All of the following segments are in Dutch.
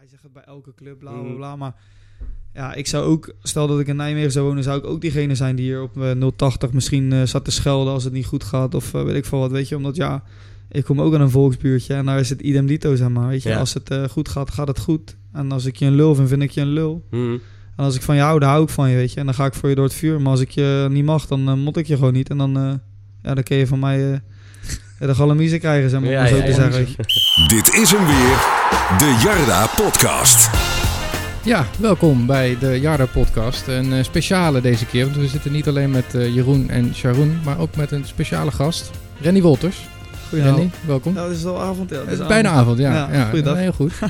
hij zegt het bij elke club, bla bla Mhm. bla. Maar ja, ik zou ook, stel dat ik in Nijmegen zou wonen, zou ik ook diegene zijn die hier op eh, 080 misschien eh, zat te schelden als het niet goed gaat. Of eh, weet ik veel wat, weet je. Omdat ja, ik kom ook aan een volksbuurtje en daar is het idem dito, zeg maar. Weet je, Ja. als het eh, goed gaat, gaat het goed. En als ik je een lul vind, vind ik je een lul. Mhm. En als ik van je hou, dan hou ik van je, weet je. En dan ga ik voor je door het vuur. Maar als ik je niet mag, dan eh, mot ik je gewoon niet. En dan, eh, ja, dan kun je van mij eh, de galamiezen krijgen, zeg maar, Ja, zo ja, te ja. zeggen. Dit is hem weer, de Jarda Podcast. Ja, welkom bij de Jarda Podcast. Een eh, speciale deze keer, want we zitten niet alleen met eh, Jeroen en Sharoen, maar ook met een speciale gast, Renny Wolters. Goedenavond. Renny, welkom. Nou, het is al avond, ja. Het Het is bijna avond, ja. Ja, ja, goeiedag. Heel goed.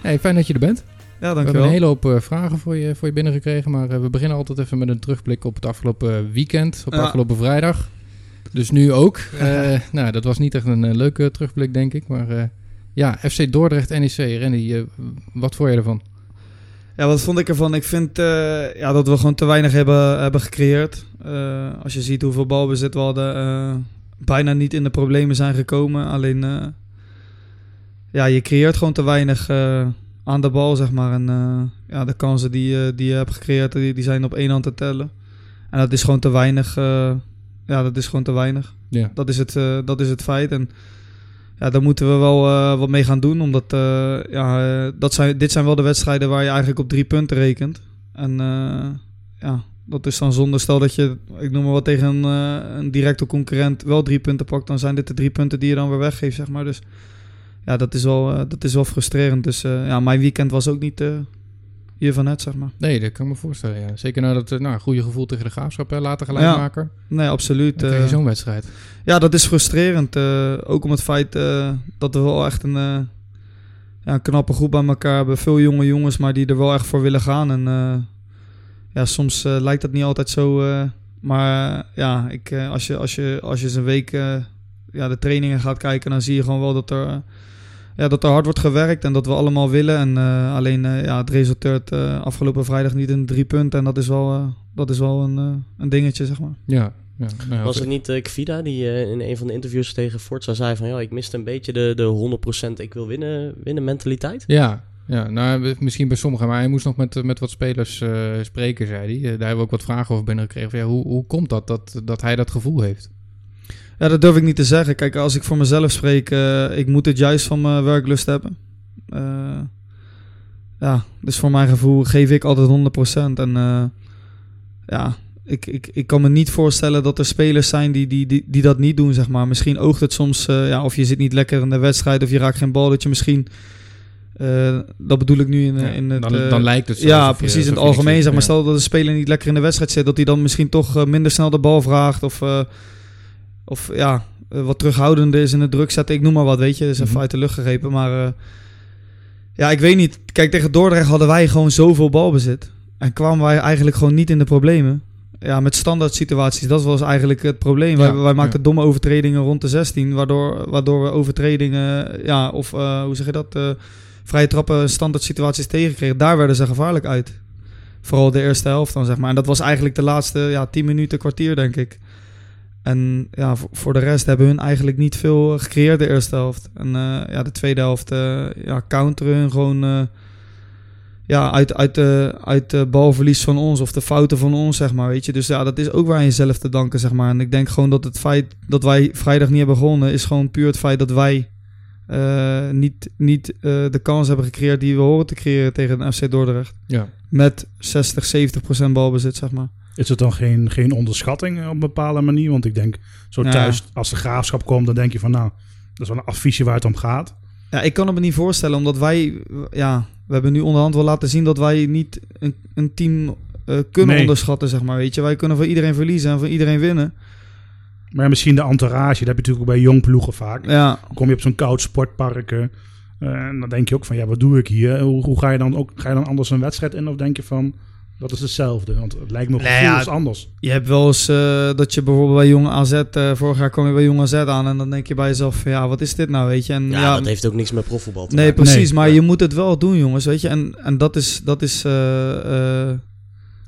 Hey, fijn dat je er bent. Ja, We hebben dankjewel. een hele hoop eh, vragen voor je, voor je binnengekregen, maar eh, we beginnen altijd even met een terugblik op het afgelopen weekend, op Ja. afgelopen vrijdag. Dus nu ook. Eh, nou, dat was niet echt een eh, leuke terugblik, denk ik. Maar eh, ja, FC Dordrecht, NEC. Renny, eh, wat vond je ervan? Ja, wat vond ik ervan? Ik vind eh, ja, dat we gewoon te weinig hebben, hebben gecreëerd. Eh, als je ziet hoeveel balbezit we hadden, eh, bijna niet in de problemen zijn gekomen. Alleen, eh, ja, je creëert gewoon te weinig eh, aan de bal, zeg maar. En eh, ja, de kansen die, eh, die je hebt gecreëerd, die, die zijn op één hand te tellen. En dat is gewoon te weinig. eh, ja, dat is gewoon te weinig. Ja. Dat is het, eh, dat is het feit. En ja, daar moeten we wel eh, wat mee gaan doen. Omdat eh, ja, dat zijn, dit zijn wel de wedstrijden waar je eigenlijk op drie punten rekent. En ja, dat is dan zonde. Stel dat je, ik noem maar wat, tegen een, een directe concurrent wel drie punten pakt. Dan zijn dit de drie punten die je dan weer weggeeft, zeg maar. Dus ja, dat is wel, dat is wel frustrerend. Dus ja, mijn weekend was ook niet hiervan net, zeg maar. Nee, dat kan ik me voorstellen. Ja. Zeker na dat eh, nou, goede gevoel tegen de graafschap hè, later gelijk Ja, maken. Nee, absoluut. Dan krijg je eh. zo'n wedstrijd. Ja, dat is frustrerend. eh, ook om het feit dat we wel echt een, ja, een knappe groep bij elkaar hebben. Veel jonge jongens, maar die er wel echt voor willen gaan. En ja, soms lijkt dat niet altijd zo. maar ja, ik, als, je, als, je, als je eens een week ja, de trainingen gaat kijken, dan zie je gewoon wel dat er, ja, dat er hard wordt gewerkt. En dat we allemaal willen. En eh, alleen eh, ja, het resulteert eh, afgelopen vrijdag niet in drie punten. En dat is wel, eh, dat is wel een, eh, een dingetje, zeg maar. Ja. ja. Nou, Was het niet Kvida die eh, in een van de interviews tegen Forza zei van... ja, ik miste een beetje de, de 100% ik wil winnen, winnen mentaliteit? Ja, ja nou, misschien bij sommigen. Maar hij moest nog met, met wat spelers eh, spreken, zei hij. Daar hebben we ook wat vragen over binnengekregen. Van, ja, hoe, hoe komt dat, dat dat hij dat gevoel heeft? Ja, dat durf ik niet te zeggen. Kijk, als ik voor mezelf spreek, eh, ik moet het juist van mijn werklust hebben. Eh, ja, dus voor mijn gevoel geef ik altijd 100%. En eh, ja, ik, ik, ik kan me niet voorstellen dat er spelers zijn die, die, die, die dat niet doen, zeg maar. Misschien oogt het soms, ja, of je zit niet lekker in de wedstrijd of je raakt geen bal, dat je misschien... dat bedoel ik nu in, Ja, in het... dan, dan lijkt het zo. ja, je- precies. In het algemeen, zeg maar. Stel dat een speler niet lekker in de wedstrijd zit, dat hij dan misschien toch minder snel de bal vraagt. Of, of ja, eh, wat terughoudender is in het druk zetten. Ik noem maar wat, weet je. Dat is even Mhm. uit de lucht gegrepen. Maar eh, ja, ik weet niet. Kijk, tegen Dordrecht hadden wij gewoon zoveel balbezit. En kwamen wij eigenlijk gewoon niet in de problemen. Ja, met standaard situaties, dat was eigenlijk het probleem. wij, Ja, wij maakten ja. domme overtredingen rond de 16, waardoor, waardoor we overtredingen, ja, of eh, hoe zeg je dat, eh, vrije trappen, standaard situaties tegenkregen. Daar werden ze gevaarlijk uit. Vooral de eerste helft dan, zeg maar. En dat was eigenlijk de laatste ja, 10 minuten, kwartier, denk ik. En ja, voor, de rest hebben hun eigenlijk niet veel eh, gecreëerd de eerste helft. En eh, ja, de tweede helft eh, ja, counteren hun gewoon ja, uit, uit, de, uit de balverlies van ons of de fouten van ons, zeg maar, weet je. Dus ja, dat is ook waar aan jezelf te danken, zeg maar. En ik denk gewoon dat het feit dat wij vrijdag niet hebben gewonnen... is gewoon puur het feit dat wij niet, niet de kans hebben gecreëerd... die we horen te creëren tegen een FC Dordrecht. Ja. Met 60, 70 procent balbezit, zeg maar. Is het dan geen, geen onderschatting op een bepaalde manier? Want ik denk, zo Ja. thuis, als de graafschap komt, dan denk je van, nou, dat is wel een adviesje waar het om gaat. Ja, ik kan het me niet voorstellen, omdat wij, ja, we hebben nu onderhand wel laten zien dat wij niet een, een team eh, kunnen Nee. onderschatten, zeg maar. Weet je, wij kunnen van iedereen verliezen en van iedereen winnen. Maar misschien de entourage, dat heb je natuurlijk ook bij jong ploegen vaak. Ja, Kom je op zo'n koud sportpark eh, en dan denk je ook van, ja, wat doe ik hier? Hoe, hoe ga je dan ook, ga je dan anders een wedstrijd in? Of denk je van, dat is hetzelfde? Want het lijkt me Nee, ja, is anders. je hebt wel eens eh, dat je bijvoorbeeld bij Jong AZ, eh, vorig jaar kwam je bij Jong AZ aan en dan denk je bij jezelf, van, ja, wat is dit nou, weet je? En, Ja, dat heeft ook niks met profvoetbal te Nee, maken. precies, Nee. maar Ja. je moet het wel doen, jongens, weet je? En, en dat is, dat is eh,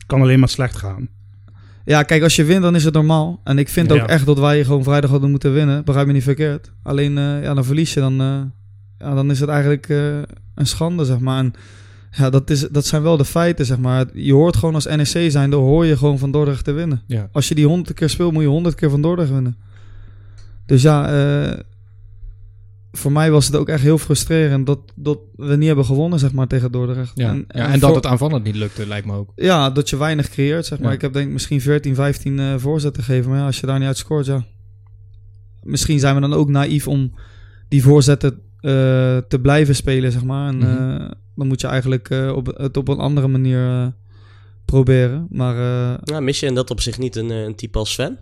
kan alleen maar slecht gaan. Ja, kijk, als je wint, dan is het normaal. En ik vind Ja. ook echt dat wij gewoon vrijdag hadden moeten winnen. Begrijp me niet verkeerd. Alleen, eh, ja, dan verlies je, dan, eh, ja, dan is het eigenlijk, eh, een schande, zeg maar. En ja, dat, is, dat zijn wel de feiten, zeg maar. Je hoort gewoon als NEC zijn, dan hoor je gewoon van Dordrecht te winnen. Ja. Als je die honderd keer speelt, moet je honderd keer van Dordrecht winnen. Dus ja, eh, voor mij was het ook echt heel frustrerend dat, dat we niet hebben gewonnen, zeg maar, tegen Dordrecht. Ja. En, ja, en dat het aanvallend niet lukte, lijkt me ook. ja, dat je weinig creëert, zeg maar. Ja. Ik heb denk ik misschien 14, 15 eh, voorzetten gegeven. Maar ja, als je daar niet uit scoort, ja. Misschien zijn we dan ook naïef om die voorzetten eh, te blijven spelen, zeg maar. En Mhm. Dan moet je eigenlijk eh, op, het op een andere manier eh, proberen. Maar eh, Ja, mis je in dat opzicht niet een, een type als Sven?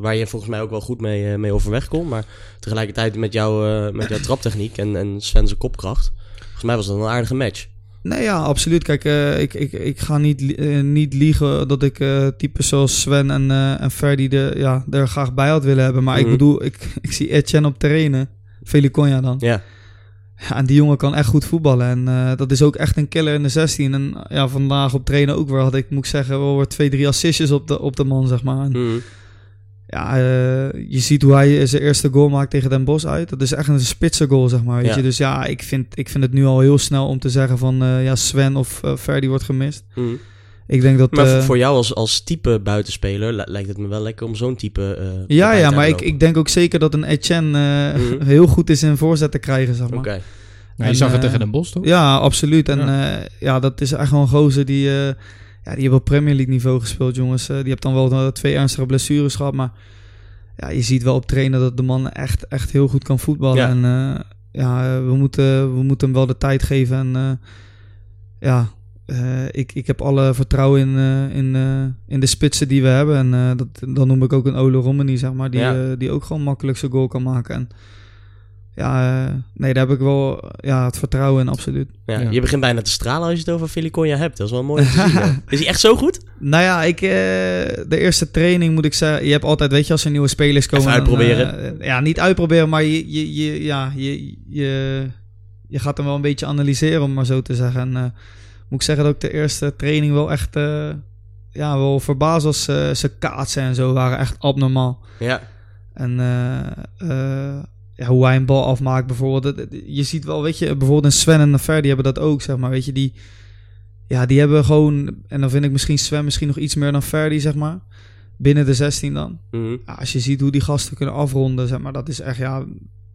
Waar je volgens mij ook wel goed mee, mee overweg kon. Maar tegelijkertijd met, jou, met jouw traptechniek en, en Sven zijn kopkracht. Volgens mij was dat een aardige match. Nee, ja, absoluut. Kijk, ik, ik, ik ga niet, niet liegen dat ik eh types zoals Sven en, en Ferdy de, ja, er graag bij had willen hebben. Maar Mhm. ik bedoel, ik, ik zie Etienne op trainen. Feliconia dan. Ja, Ja, en die jongen kan echt goed voetballen. En eh, dat is ook echt een killer in de 16. En ja, vandaag op trainen ook weer had ik, moet ik zeggen, wel weer twee, drie assistjes op de, op de man, zeg maar. En, Mhm. ja, eh, je ziet hoe hij zijn eerste goal maakt tegen Den Bosch uit. Dat is echt een spitse goal, zeg maar. Weet Ja. je? Dus ja, ik vind, ik vind het nu al heel snel om te zeggen van eh, ja, Sven of eh Ferdy wordt gemist. Mhm. Ik denk dat... Maar eh, voor- voor jou als, als type buitenspeler li- lijkt het me wel lekker om zo'n type. eh, ja, ja, maar ik, ik denk ook zeker dat een Etienne eh, Mhm. heel goed is in voorzet te krijgen, zeg maar. Nou, je En, zag het tegen Den Bosch, toch? Ja, absoluut. En Ja. ja, ja dat is echt wel een gozer die... eh, ja, die hebben op Premier League niveau gespeeld, jongens. Eh, die heeft dan wel twee ernstige blessures gehad, maar... Ja, je ziet wel op trainen dat de man echt, echt heel goed kan voetballen. Ja. En eh, ja, we moeten, we moeten hem wel de tijd geven. En eh, ja, eh, ik, ik heb alle vertrouwen in, eh, in, eh, in de spitsen die we hebben. En eh, dat, dan noem ik ook een Ole Romani, zeg maar, die, Ja. eh, die ook gewoon makkelijk zijn goal kan maken. En ja, eh, nee, daar heb ik wel ja, het vertrouwen in, absoluut. Ja, Ja. Je begint bijna te stralen als je het over Feliconia hebt. Dat is wel mooi om te zien. Is hij echt zo goed? Nou ja, ik, eh, de eerste training moet ik zeggen. Je hebt altijd, weet je, als er nieuwe spelers komen. Even dan, uitproberen. eh, ja, niet uitproberen, maar je, je, je, ja, je, je, je gaat hem wel een beetje analyseren, om maar zo te zeggen. En eh, moet ik zeggen dat ik de eerste training wel echt. eh, ja, wel verbaasd was. eh zijn kaatsen en zo waren echt abnormaal. Ja. En eh, ja, hoe hij een bal afmaakt bijvoorbeeld. Je ziet wel, weet je, bijvoorbeeld een Sven en een die hebben dat ook, zeg maar. Weet je, die, ja, die hebben gewoon... En dan vind ik misschien Sven misschien nog iets meer dan Ferdi, zeg maar. Binnen de 16 dan. Mhm. Ja, als je ziet hoe die gasten kunnen afronden, zeg maar. Dat is echt, ja...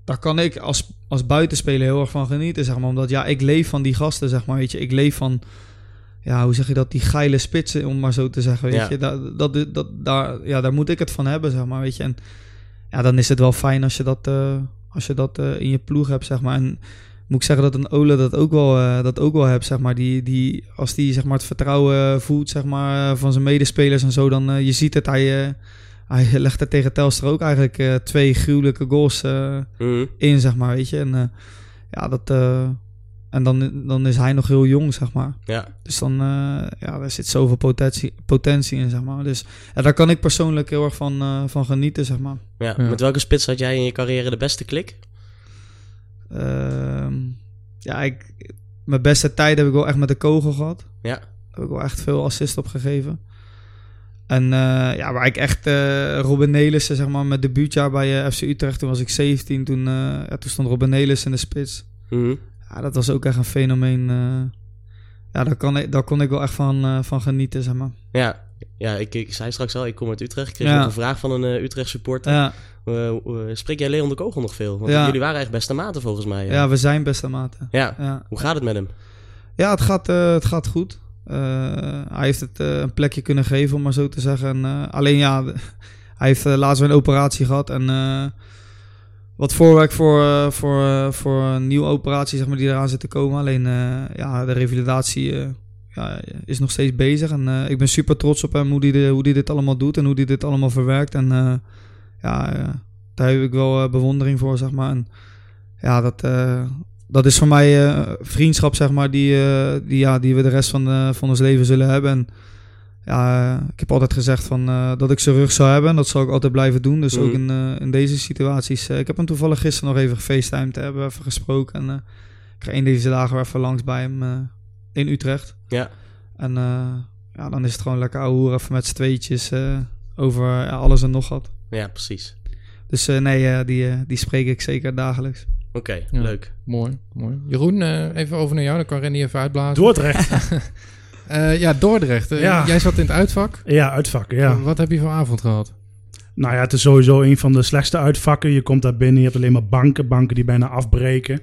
Daar kan ik als, als buitenspeler heel erg van genieten, zeg maar. Omdat, ja, ik leef van die gasten, zeg maar. Weet je, ik leef van... Ja, hoe zeg je dat? Die geile spitsen, om maar zo te zeggen, weet Ja. je. Dat, dat, dat, daar, ja, daar moet ik het van hebben, zeg maar, weet je. En ja, dan is het wel fijn als je dat, eh, als je dat eh, in je ploeg hebt, zeg maar. En moet ik zeggen dat een Ole dat ook wel, eh, dat ook wel hebt, zeg maar. Die, die, als die zeg maar, het vertrouwen voelt zeg maar, van zijn medespelers en zo, dan je ziet het, hij, hij legt er tegen Telstra ook eigenlijk eh, twee gruwelijke goals eh, Mhm. in, zeg maar, weet je. En eh, ja, dat... eh, en dan, dan is hij nog heel jong, zeg maar. Ja. Dus dan, eh, ja, daar zit zoveel potentie, potentie in, zeg maar. Dus ja, daar kan ik persoonlijk heel erg van, eh, van genieten, zeg maar. Ja. Ja. Met welke spits had jij in je carrière de beste klik? Ehm, ja, ik, mijn beste tijd heb ik wel echt met de kogel gehad. Ja. Daar heb ik wel echt veel assist op gegeven. En eh, ja, waar ik echt eh Robin Nelissen, zeg maar, met debuutjaar bij eh, FC Utrecht, toen was ik 17. Toen, ja, toen stond Robin Nelissen in de spits. Mhm. Ja, dat was ook echt een fenomeen. ja, daar, kan ik, daar kon ik wel echt van, van genieten, zeg maar. Ja. Ja, ik, ik zei straks al, ik kom uit Utrecht. Ik kreeg Ja. nog een vraag van een Utrecht supporter. Ja, spreek jij Leon de Kogel nog veel? Want Ja. jullie waren echt beste maten volgens mij. ja, we zijn beste maten. Ja. Ja. Hoe gaat het met hem? Ja, het gaat, het gaat goed. Eh, hij heeft het eh, een plekje kunnen geven, om maar zo te zeggen. En, eh, alleen ja, hij heeft laatst een operatie gehad. En wat voorwerk voor, voor, voor een nieuwe operatie zeg maar, die eraan zit te komen. Alleen ja, de revalidatie ja, is nog steeds bezig. En ik ben super trots op hem, hoe hij de- hoe die dit allemaal doet en hoe hij dit allemaal verwerkt. En ja, daar heb ik wel bewondering voor, zeg maar. En ja, dat, dat is voor mij eh, vriendschap, zeg maar, die, eh, die, ja, die we de rest van, eh, van ons leven zullen hebben. En ja, ik heb altijd gezegd van, dat ik zijn rug zou hebben. En dat zal ik altijd blijven doen. Dus Mhm. ook in, eh, in deze situaties. Ik heb hem toevallig gisteren nog even gefacetimed. Hebben we even gesproken. En ik ga een deze dagen weer even langs bij hem in Utrecht. Ja. En ja, dan is het gewoon lekker ouwe even met z'n tweetjes over alles en nog wat. Ja, precies. Dus nee, die, die spreek ik zeker dagelijks. Oké, Ja. leuk. Mooi, mooi. Jeroen, eh, even over naar jou. Dan kan Rennie even uitblazen. Dordrecht. Eh, ja, Dordrecht. Eh, Ja. Jij zat in het uitvak. ja, uitvakken, ja. Wat heb je voor avond gehad? Nou ja, het is sowieso een van de slechtste uitvakken. Je komt daar binnen, je hebt alleen maar banken, banken die bijna afbreken.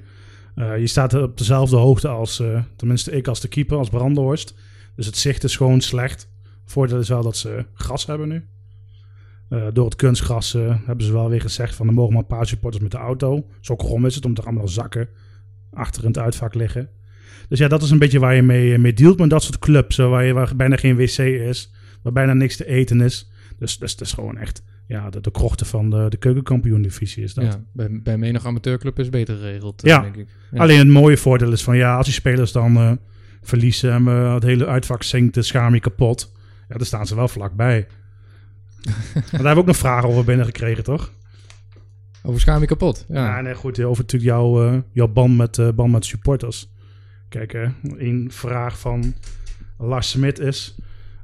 Eh, je staat er op dezelfde hoogte als, eh, tenminste ik als de keeper, als Brandenhorst. Dus het zicht is gewoon slecht. Voordeel is wel dat ze gras hebben nu. Eh, door het kunstgras eh, hebben ze wel weer gezegd van er mogen maar een paar supporters met de auto. Zo krom is het, omdat er allemaal zakken achter in het uitvak liggen. Dus ja, dat is een beetje waar je mee, mee dealt met dat soort clubs. eh, waar, je, waar bijna geen wc is, waar bijna niks te eten is. Dus, dus het is gewoon echt ja, de, de krochten van de, de keukenkampioen-divisie is dat. Ja, bij, bij menig amateurclub is beter geregeld, eh, Ja. denk ik. Ja. Alleen het mooie voordeel is van ja, als die spelers dan eh, verliezen en eh, het hele uitvak zinkt, de schaam je kapot. Ja, dan staan ze wel vlakbij. Maar daar hebben we ook nog vragen over binnengekregen, toch? Over schaam je kapot. Ja, Ja. nee, goed. Over natuurlijk jouw, eh, jouw band met, eh, band met supporters. Kijk, hè, een vraag van Lars Smit is...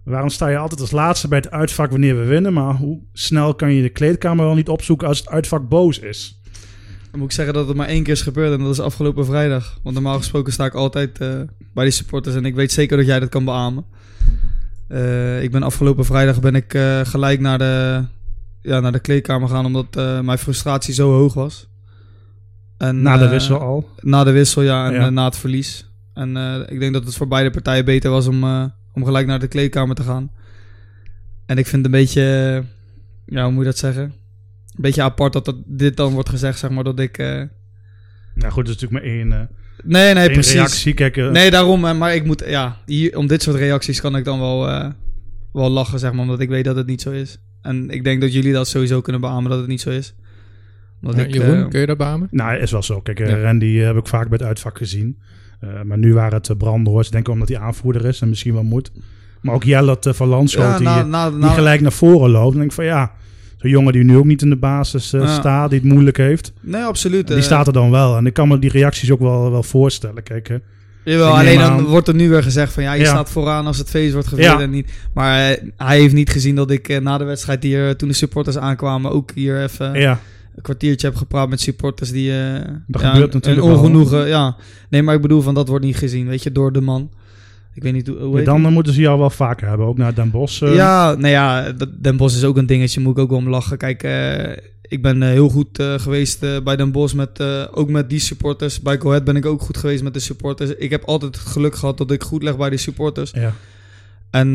Waarom sta je altijd als laatste bij het uitvak wanneer we winnen? Maar hoe snel kan je de kleedkamer wel niet opzoeken als het uitvak boos is? Dan moet ik zeggen dat het maar één keer is gebeurd en dat is afgelopen vrijdag. Want normaal gesproken sta ik altijd eh, bij die supporters en ik weet zeker dat jij dat kan beamen. Eh, ik ben afgelopen vrijdag ben ik eh, gelijk naar de, ja, naar de kleedkamer gegaan omdat eh, mijn frustratie zo hoog was. En, Na de wissel al. Na de wissel, ja, en Ja. na het verlies. En ik denk dat het voor beide partijen beter was om, om gelijk naar de kleedkamer te gaan. En ik vind het een beetje, ja, hoe moet je dat zeggen? Een beetje apart dat, dat dit dan wordt gezegd, zeg maar, dat ik... Nou goed, dat is natuurlijk maar één, Nee, nee, precies. reactie. Kijk, eh, Nee, daarom. eh, Maar ik moet, ja, hier, om dit soort reacties kan ik dan wel, eh, wel lachen, zeg maar, omdat ik weet dat het niet zo is. En ik denk dat jullie dat sowieso kunnen beamen dat het niet zo is. Omdat Ja, ik, Jeroen, kun je dat beamen? Nou, is wel zo. Kijk, Ja. Randy heb ik vaak bij het uitvak gezien. Eh, maar nu waren het Brandhorst. Denk ik omdat hij aanvoerder is en misschien wel moet. Maar ook Jellert uh, van Landschot, ja, die, na, na, die gelijk naar voren loopt. Dan denk ik van ja, zo'n jongen die nu ook niet in de basis eh, Ja. staat, die het moeilijk heeft. Nee, absoluut. Die eh, staat er dan wel. En ik kan me die reacties ook wel, wel voorstellen. Kijk, eh, Jawel, alleen dan aan- wordt er nu weer gezegd van ja, je Ja. staat vooraan als het feest wordt gevierd Ja. en niet. Maar eh, hij heeft niet gezien dat ik na de wedstrijd hier, toen de supporters aankwamen, ook hier even ja, een kwartiertje heb gepraat met supporters die... Dat ja, gebeurt natuurlijk Een wel. ongenoegen, ja. Nee, maar ik bedoel van dat wordt niet gezien, weet je, door de man. Ik weet niet hoe, hoe dan die? moeten ze jou wel vaker hebben. Ook naar Den Bosch. eh. Ja, nou ja, Den Bosch is ook een dingetje, moet ik ook wel om lachen. Kijk, eh, ik ben eh, heel goed geweest bij Den Bosch, met, ook met die supporters. Bij Go Ahead ben ik ook goed geweest met de supporters. Ik heb altijd het geluk gehad dat ik goed leg bij de supporters. Ja. En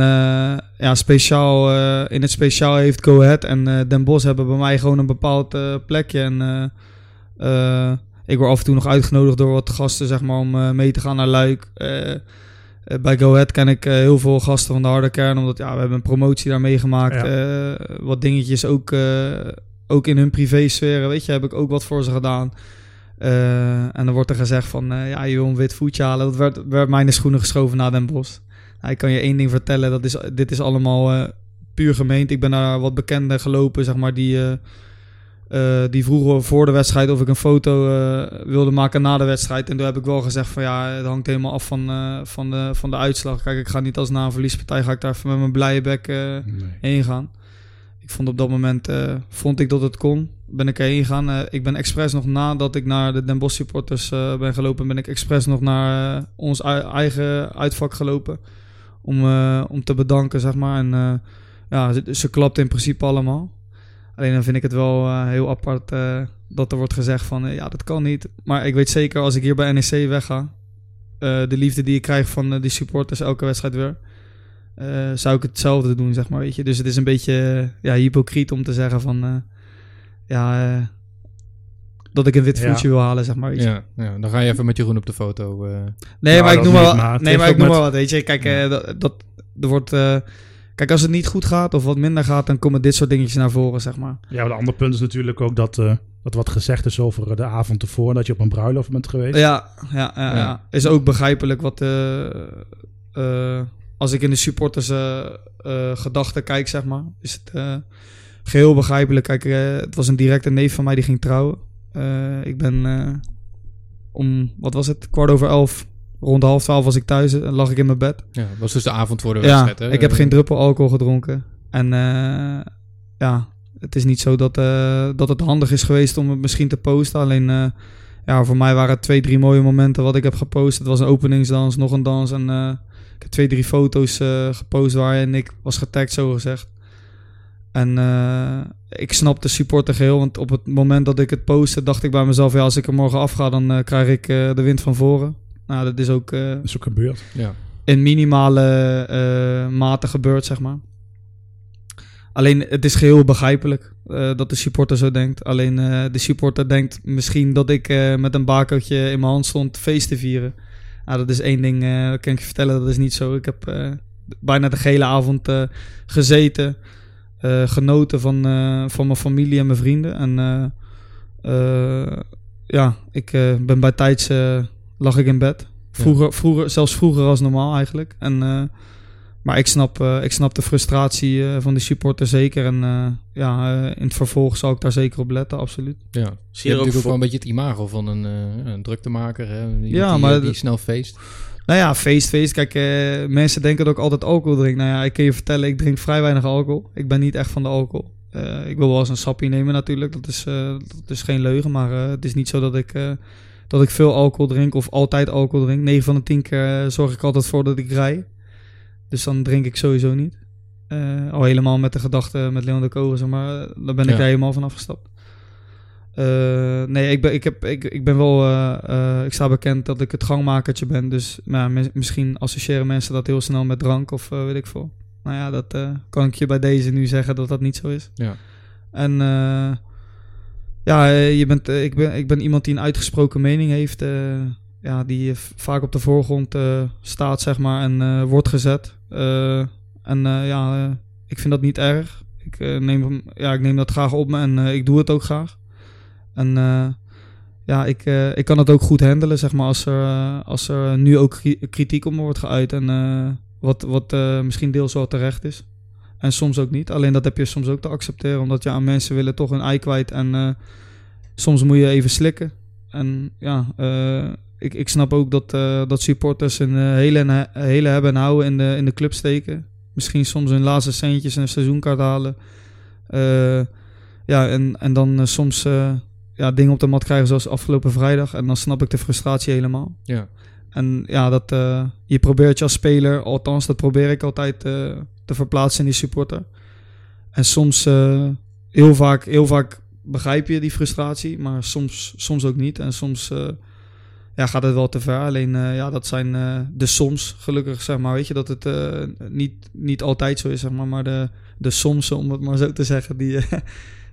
ja, speciaal, in het speciaal heeft Go Ahead en Den Bosch hebben bij mij gewoon een bepaald plekje. En ik word af en toe nog uitgenodigd door wat gasten, zeg maar, om mee te gaan naar Luik. Eh, bij Go Ahead ken ik eh, heel veel gasten van de harde kern, omdat ja, we hebben een promotie daar meegemaakt. Eh, wat dingetjes ook, ook in hun privésferen, weet je, heb ik ook wat voor ze gedaan. En dan wordt er gezegd van, ja, je wil een wit voetje halen. Dat werd, werd mij in de schoenen geschoven na Den Bosch. Nou, ik kan je één ding vertellen, dat is, dit is allemaal puur gemeend. Ik ben naar wat bekenden gelopen, zeg maar, die, eh, die vroegen voor de wedstrijd of ik een foto eh, wilde maken na de wedstrijd. En toen heb ik wel gezegd van ja, het hangt helemaal af van, eh, van, de, van de uitslag. Kijk, ik ga niet als na een verliespartij, ga ik daar even met mijn blije bek Nee. heen gaan. Ik vond op dat moment, vond ik dat het kon, ben ik erheen gegaan. Ik ben expres nog nadat ik naar de Den Bosch supporters ben gelopen, ben ik expres nog naar ons eigen uitvak gelopen. Om, om te bedanken, zeg maar. En ja, ze, ze klapt in principe allemaal. Alleen dan vind ik het wel eh, heel apart eh, dat er wordt gezegd van, eh, ja, dat kan niet. Maar ik weet zeker, als ik hier bij NEC wegga, de liefde die ik krijg van die supporters elke wedstrijd weer, zou ik hetzelfde doen, zeg maar, weet je. Dus het is een beetje ja, hypocriet om te zeggen van, ja, dat ik een wit Ja. voetje wil halen, zeg maar, weet je. Ja, ja, dan ga je even met Jeroen op de foto. Nee, Nou, maar ik noem het nee, maar ik noem maar wat, weet je. Kijk, dat, dat er wordt, kijk, als het niet goed gaat of wat minder gaat, dan komen dit soort dingetjes naar voren, zeg maar. Ja, maar een ander punt is natuurlijk ook dat, eh, dat wat gezegd is over de avond ervoor. Dat je op een bruiloft bent geweest. Ja, ja, ja, Ja. ja. is ook begrijpelijk wat, eh, eh, als ik in de supporters gedachten kijk, zeg maar, is het eh, geheel begrijpelijk. Kijk, eh, het was een directe neef van mij die ging trouwen. Eh, ik ben eh, om, wat was het, kwart over elf, rond half twaalf was ik thuis en lag ik in mijn bed. ja, dat was dus de avond voor de Ja, wedstrijd. hè? ik heb Eh, geen druppel alcohol gedronken. En eh, ja, het is niet zo dat, eh, dat het handig is geweest om het misschien te posten. Alleen, eh, ja, voor mij waren het twee, drie mooie momenten wat ik heb gepost. Het was een openingsdans, nog een dans. En eh, ik heb twee, drie foto's eh, gepost waarin ik was getagd, zo gezegd. En eh, ik snap de supporter geheel, want op het moment dat ik het postte, dacht ik bij mezelf, ja, als ik er morgen afga, dan eh, krijg ik eh, de wind van voren. Nou, dat is ook eh, Dat is ook gebeurd. Ja. in minimale eh, mate gebeurd, zeg maar. Alleen, het is geheel begrijpelijk eh, dat de supporter zo denkt. Alleen, de supporter denkt misschien dat ik met een bakertje in mijn hand stond feest te vieren. Nou, dat is één ding, dat kan ik je vertellen, dat is niet zo. Ik heb bijna de hele avond gezeten, genoten van, van mijn familie en mijn vrienden. En ja, ik ben bij tijds lag ik in bed. Vroeger, vroeger, zelfs vroeger als normaal eigenlijk. En, eh, maar ik snap, eh, ik snap de frustratie eh, van die supporter zeker. En eh, ja, eh, in het vervolg zal ik daar zeker op letten, absoluut. ja. Zie Je je hebt er ook natuurlijk ook voor... wel een beetje het imago van een, eh, een druktemaker. Hè? Iemand Ja, die, maar die de- snel feest. Nou ja, feest, feest. Kijk, eh, mensen denken dat ik altijd alcohol drink. Nou ja, ik kan je vertellen, ik drink vrij weinig alcohol. Ik ben niet echt van de alcohol. Eh, ik wil wel eens een sappie nemen natuurlijk. Dat is, eh, dat is geen leugen. Maar eh, het is niet zo dat ik, eh, dat ik veel alcohol drink of altijd alcohol drink. 9 van de 10 keer eh, zorg ik altijd voor dat ik rij. Dus dan drink ik sowieso niet. Eh, al helemaal met de gedachte met Leon de zeg maar. eh, Daar ben ik Ja. helemaal van afgestapt. Nee, ik ben, ik, heb, ik, ik ben wel... ik sta bekend dat ik het gangmakertje ben. Dus nou, mis- misschien associëren mensen dat heel snel met drank of weet ik veel. Nou ja, dat kan ik je bij deze nu zeggen dat dat niet zo is. Ja. En eh, ja, eh, je bent, eh, ik, ben, ik ben iemand die een uitgesproken mening heeft. eh, ja, die vaak op de voorgrond staat, zeg maar, en wordt gezet. En ja, ik vind dat niet erg. Ik, neem, ja, ik neem dat graag op me en ik doe het ook graag. En ja, ik, ik kan het ook goed handelen, zeg maar, als er, als er nu ook kri- kritiek op me wordt geuit. En wat, wat misschien deels wel terecht is. En soms ook niet. Alleen dat heb je soms ook te accepteren. Omdat ja, mensen willen toch hun ei kwijt. En eh, soms moet je even slikken. En ja, eh, ik, ik snap ook dat, eh, dat supporters een hele, en- hele hebben en houden in de, in de club steken. Misschien soms hun laatste centjes en een seizoenkaart halen. Ja, en, en dan soms ja, dingen op de mat krijgen zoals afgelopen vrijdag. En dan snap ik de frustratie helemaal. Ja. En ja, dat, je probeert je als speler, althans dat probeer ik altijd te verplaatsen in die supporter. En soms, eh, heel, vaak, heel vaak begrijp je die frustratie, maar soms, soms ook niet. En soms eh, ja, gaat het wel te ver. Alleen eh, ja, dat zijn eh, de soms, gelukkig zeg maar. Weet je dat het eh, niet, niet altijd zo is, zeg maar. Maar de, de soms, om het maar zo te zeggen, die, eh,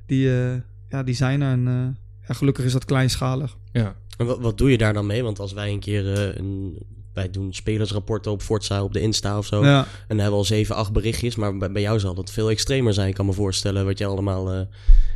die, eh, ja, die zijn er. En eh, ja, gelukkig is dat kleinschalig. Ja. En wat, wat doe je daar dan mee? Want als wij een keer... eh, een, wij doen spelersrapporten op Forza op de Insta of zo. Ja. En dan hebben we al zeven, acht berichtjes. Maar bij, bij jou zal dat veel extremer zijn. Ik kan me voorstellen wat je allemaal eh,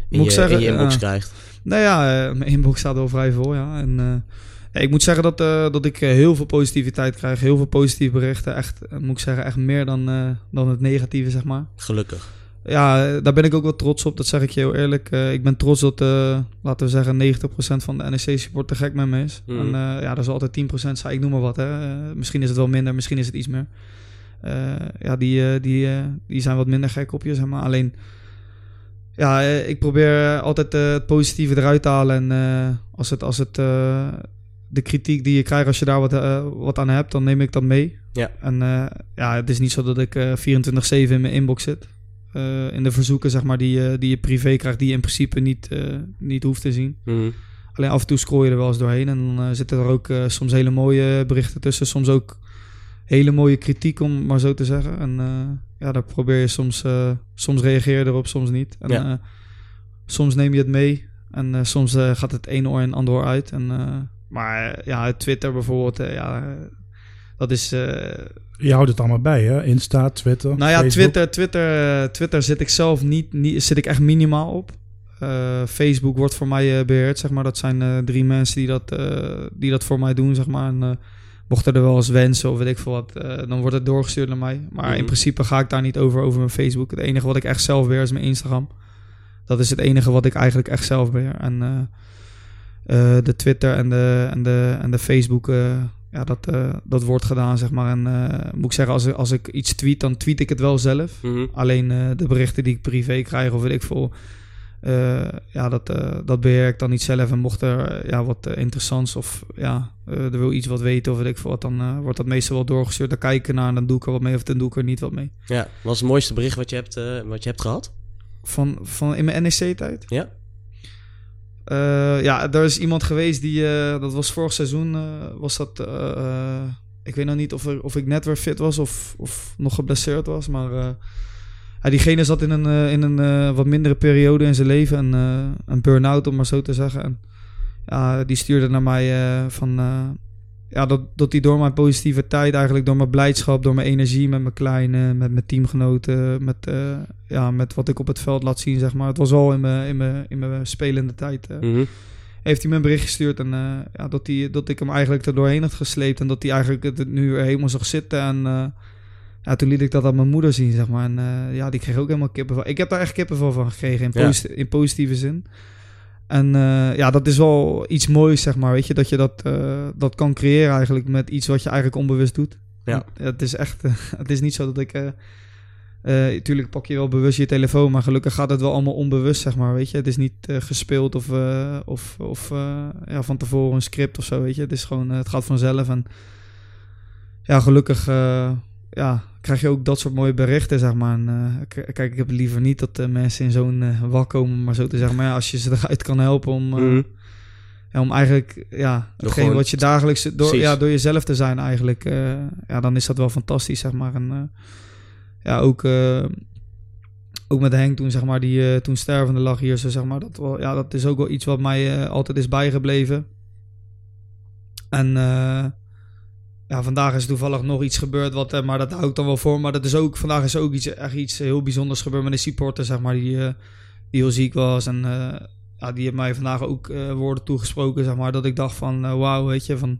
in, je, zeggen, in je inbox krijgt. Nou ja, eh, mijn inbox staat wel vrij vol, ja. En eh, ik moet zeggen dat, dat ik heel veel positiviteit krijg. Heel veel positieve berichten. Echt, moet ik zeggen, echt meer dan, dan het negatieve, zeg maar. Gelukkig. Ja, daar ben ik ook wel trots op. Dat zeg ik je heel eerlijk. Eh, ik ben trots dat, eh, laten we zeggen, 90% van de NEC-support te gek met me is. Mhm. En eh, ja, er zal altijd 10% zijn. Ik noem maar wat, hè. Misschien is het wel minder, misschien is het iets meer. Ja, die, die, die zijn wat minder gek op je, zeg maar. Alleen, ja, ik probeer altijd het positieve eruit te halen. En als het, als het de kritiek die je krijgt, als je daar wat, wat aan hebt, dan neem ik dat mee. Ja. En ja, het is niet zo dat ik eh 24-7 in mijn inbox zit. Eh, in de verzoeken, zeg maar, die, je- die je privé krijgt, die je in principe niet, eh, niet hoeft te zien. Mhm. Alleen af en toe scroll je er wel eens doorheen. En dan eh, zitten er ook eh, soms hele mooie berichten tussen. Soms ook hele mooie kritiek, om maar zo te zeggen. En eh, ja, daar probeer je soms... eh, soms reageer je erop, soms niet. En Ja. eh, soms neem je het mee. En eh, soms eh, gaat het ene oor en ander oor uit. En, eh, maar eh, ja, Twitter bijvoorbeeld, eh, ja... eh, dat is... Je houdt het allemaal bij, hè? Insta, Twitter, nou ja, Facebook. Twitter, Twitter, Twitter zit ik zelf niet, niet zit ik echt minimaal op. Eh, Facebook wordt voor mij eh, beheerd, zeg maar. Dat zijn eh, drie mensen die dat, die dat voor mij doen, zeg maar. En, mochten er wel eens wensen of weet ik veel wat, dan wordt het doorgestuurd naar mij. Maar Mhm. in principe ga ik daar niet over, over mijn Facebook. Het enige wat ik echt zelf beheer is mijn Instagram. Dat is het enige wat ik eigenlijk echt zelf beheer. En de Twitter en de, en de, en de Facebook, ja, dat, eh, dat wordt gedaan, zeg maar. En eh, moet ik zeggen, als, ik- als ik iets tweet, dan tweet ik het wel zelf. Mhm. Alleen eh, de berichten die ik privé krijg of weet ik veel, ja, dat, dat beheer ik dan niet zelf. En mocht er ja, wat interessants of ja, er wil iets wat weten of weet ik veel wat, dan wordt dat meestal wel doorgestuurd. Dan kijk ik ernaar en dan doe ik er wat mee of dan doe ik er niet wat mee. Ja, wat was het mooiste bericht wat je hebt, wat je hebt gehad? Van, van in mijn NEC-tijd? Ja? Eh, ja, er is iemand geweest die, eh, dat was vorig seizoen, eh, was dat, ik weet nog niet of, of ik net weer fit was of, of nog geblesseerd was, maar diegene zat in een, in een wat mindere periode in zijn leven, een, een burn-out om maar zo te zeggen. En die stuurde naar mij van, ja, dat, dat die door mijn positiviteit eigenlijk, door mijn blijdschap, door mijn energie met mijn kleine, met mijn teamgenoten, met, eh, ja, met wat ik op het veld laat zien, zeg maar. Het was al in mijn, in mijn, in mijn spelende tijd. eh, Mhm. heeft hij me een bericht gestuurd en eh, ja, dat, hij, dat ik hem eigenlijk er doorheen had gesleept en dat hij eigenlijk het nu weer helemaal zag zitten en ja, toen liet ik dat aan mijn moeder zien, zeg maar. En ja, die kreeg ook helemaal kippenvel. Ik heb daar echt kippenvel van gekregen in, Ja. in positieve zin. En eh, ja, dat is wel iets moois, zeg maar, weet je, dat je dat, eh, dat kan creëren eigenlijk met iets wat je eigenlijk onbewust doet. Ja. En Het is echt, eh, het is niet zo dat ik... eh, tuurlijk pak je wel bewust je telefoon, maar gelukkig gaat het wel allemaal onbewust, zeg maar, weet je. Het is niet gespeeld of, of, of ja, van tevoren een script of zo, weet je. Het is gewoon, het gaat vanzelf en ja, gelukkig ja, krijg je ook dat soort mooie berichten, zeg maar. En, eh, kijk, ik heb liever niet dat eh, mensen in zo'n eh, wak komen, maar zo te zeggen. Maar ja, als je ze eruit kan helpen om, ja, om eigenlijk, ja, hetgeen wat je dagelijks, door, Precies. ja, door jezelf te zijn eigenlijk, ja, dan is dat wel fantastisch, zeg maar. En ja, ook, ook met Henk toen, zeg maar, die toen stervende lag hier, zo, zeg maar, dat, wel, ja, dat is ook wel iets wat mij altijd is bijgebleven. En ja, vandaag is toevallig nog iets gebeurd, wat, eh, maar dat hou ik dan wel voor. Maar dat is ook, vandaag is ook iets, echt iets heel bijzonders gebeurd met een supporter, zeg maar, die, eh, die heel ziek was. En eh, ja, die heeft mij vandaag ook eh, woorden toegesproken, zeg maar, dat ik dacht van, wauw, weet je, van...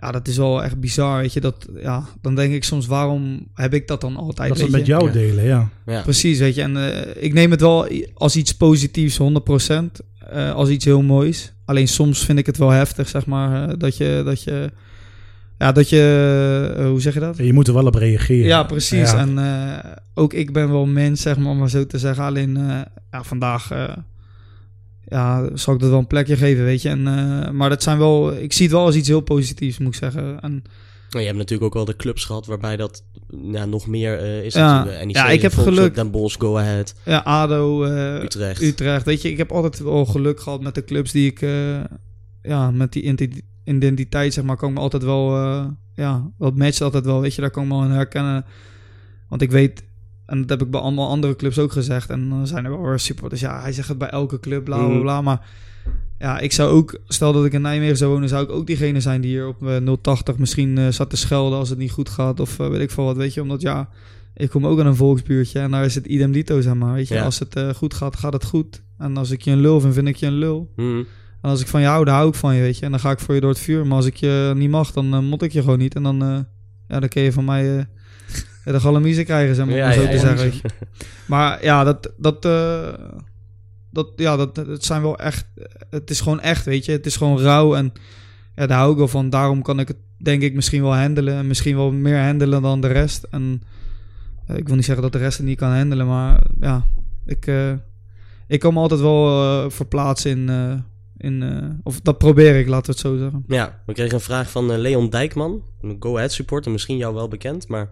Ja, dat is wel echt bizar, weet je. Dat, ja, dan denk ik soms, waarom heb ik dat dan altijd, Dat ze met jou Ja. delen, ja. Ja. Precies, weet je. En eh, ik neem het wel als iets positiefs, 100%. eh als iets heel moois. Alleen soms vind ik het wel heftig, zeg maar. eh, dat je, dat je, ja, dat je, eh, hoe zeg je dat? Je moet er wel op reageren. Ja, precies. Ja. En eh, ook ik ben wel mens, zeg maar, om maar zo te zeggen. Alleen eh, ja, vandaag eh, ja, zal ik dat wel een plekje geven, weet je. En, eh, maar dat zijn wel, ik zie het wel als iets heel positiefs, moet ik zeggen. En, Nou, je hebt natuurlijk ook wel de clubs gehad waarbij dat ja, nog meer eh, is. Ja. natuurlijk. NEC, Ja, ik heb geluk. Den Bosch, Go Ahead, ja, ADO, eh, Utrecht. Utrecht. Weet je, ik heb altijd wel geluk gehad met de clubs die ik, eh, ja, met die identiteit, zeg maar, kan ik me altijd wel, eh, ja, dat matcht altijd wel, weet je, daar kan ik me wel in herkennen. Want ik weet, en dat heb ik bij allemaal andere clubs ook gezegd, en dan zijn er wel weer supporters, ja, hij zegt het bij elke club, bla, bla, Mhm. bla, maar ja, ik zou ook, stel dat ik in Nijmegen zou wonen, zou ik ook diegene zijn die hier op eh, 080 misschien eh, zat te schelden als het niet goed gaat, of eh, weet ik veel wat, weet je, omdat ja, ik kom ook aan een volksbuurtje en daar is het idem dito, zeg maar. Weet je, Ja. als het eh, goed gaat, gaat het goed. En als ik je een lul vind, vind ik je een lul. Mhm. En als ik van je hou, dan hou ik van je, weet je. En dan ga ik voor je door het vuur. Maar als ik je niet mag, dan eh, mot ik je gewoon niet. En dan, eh, ja, dan kun je van mij eh, de galamiezen krijgen, zeg maar, Ja, maar zo ja, te ja. zeggen. Maar ja, dat, dat, dat, ja, dat, het zijn wel echt, het is gewoon echt, weet je. Het is gewoon rauw en ja, daar hou ik wel van. Daarom kan ik het, denk ik, misschien wel handelen. En misschien wel meer handelen dan de rest. En ik wil niet zeggen dat de rest het niet kan handelen, maar ja, ik, eh, ik kan me altijd wel eh, verplaatsen in, in eh, of dat probeer ik, laten we het zo zeggen. Ja, we kregen een vraag van eh, Leon Dijkman, een Go Ahead supporter, misschien jou wel bekend, maar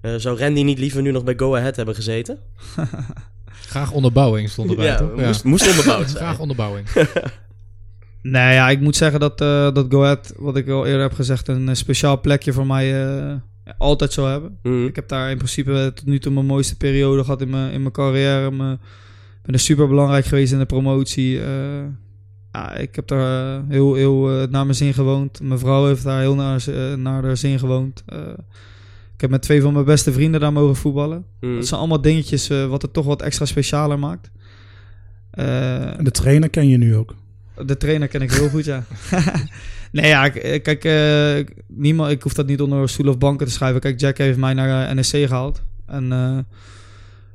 eh, zou Randy niet liever nu nog bij Go Ahead hebben gezeten? Graag onderbouwing stond erbij, ja, toch? Moest, moest onderbouwd zijn. Graag onderbouwing. Nee, ja, ik moet zeggen dat, eh dat Go Ahead, wat ik al eerder heb gezegd, een speciaal plekje voor mij eh, altijd zou hebben. Mhm. Ik heb daar in principe tot nu toe mijn mooiste periode gehad in mijn, in mijn carrière. Ik ben er super belangrijk geweest in de promotie. Ja, ik heb daar eh, heel, heel eh, naar mijn zin gewoond. Mijn vrouw heeft daar heel naar, eh, naar haar zin gewoond. Eh, ik heb met twee van mijn beste vrienden daar mogen voetballen. Mhm. Dat zijn allemaal dingetjes wat het toch wat extra specialer maakt. Eh, En de trainer ken je nu ook. de trainer ken ik heel goed, ja. nee, ja, ik- kijk, eh, niemand, ik hoef dat niet onder stoel of banken te schrijven. Kijk, Jack heeft mij naar eh, NSC gehaald. En eh,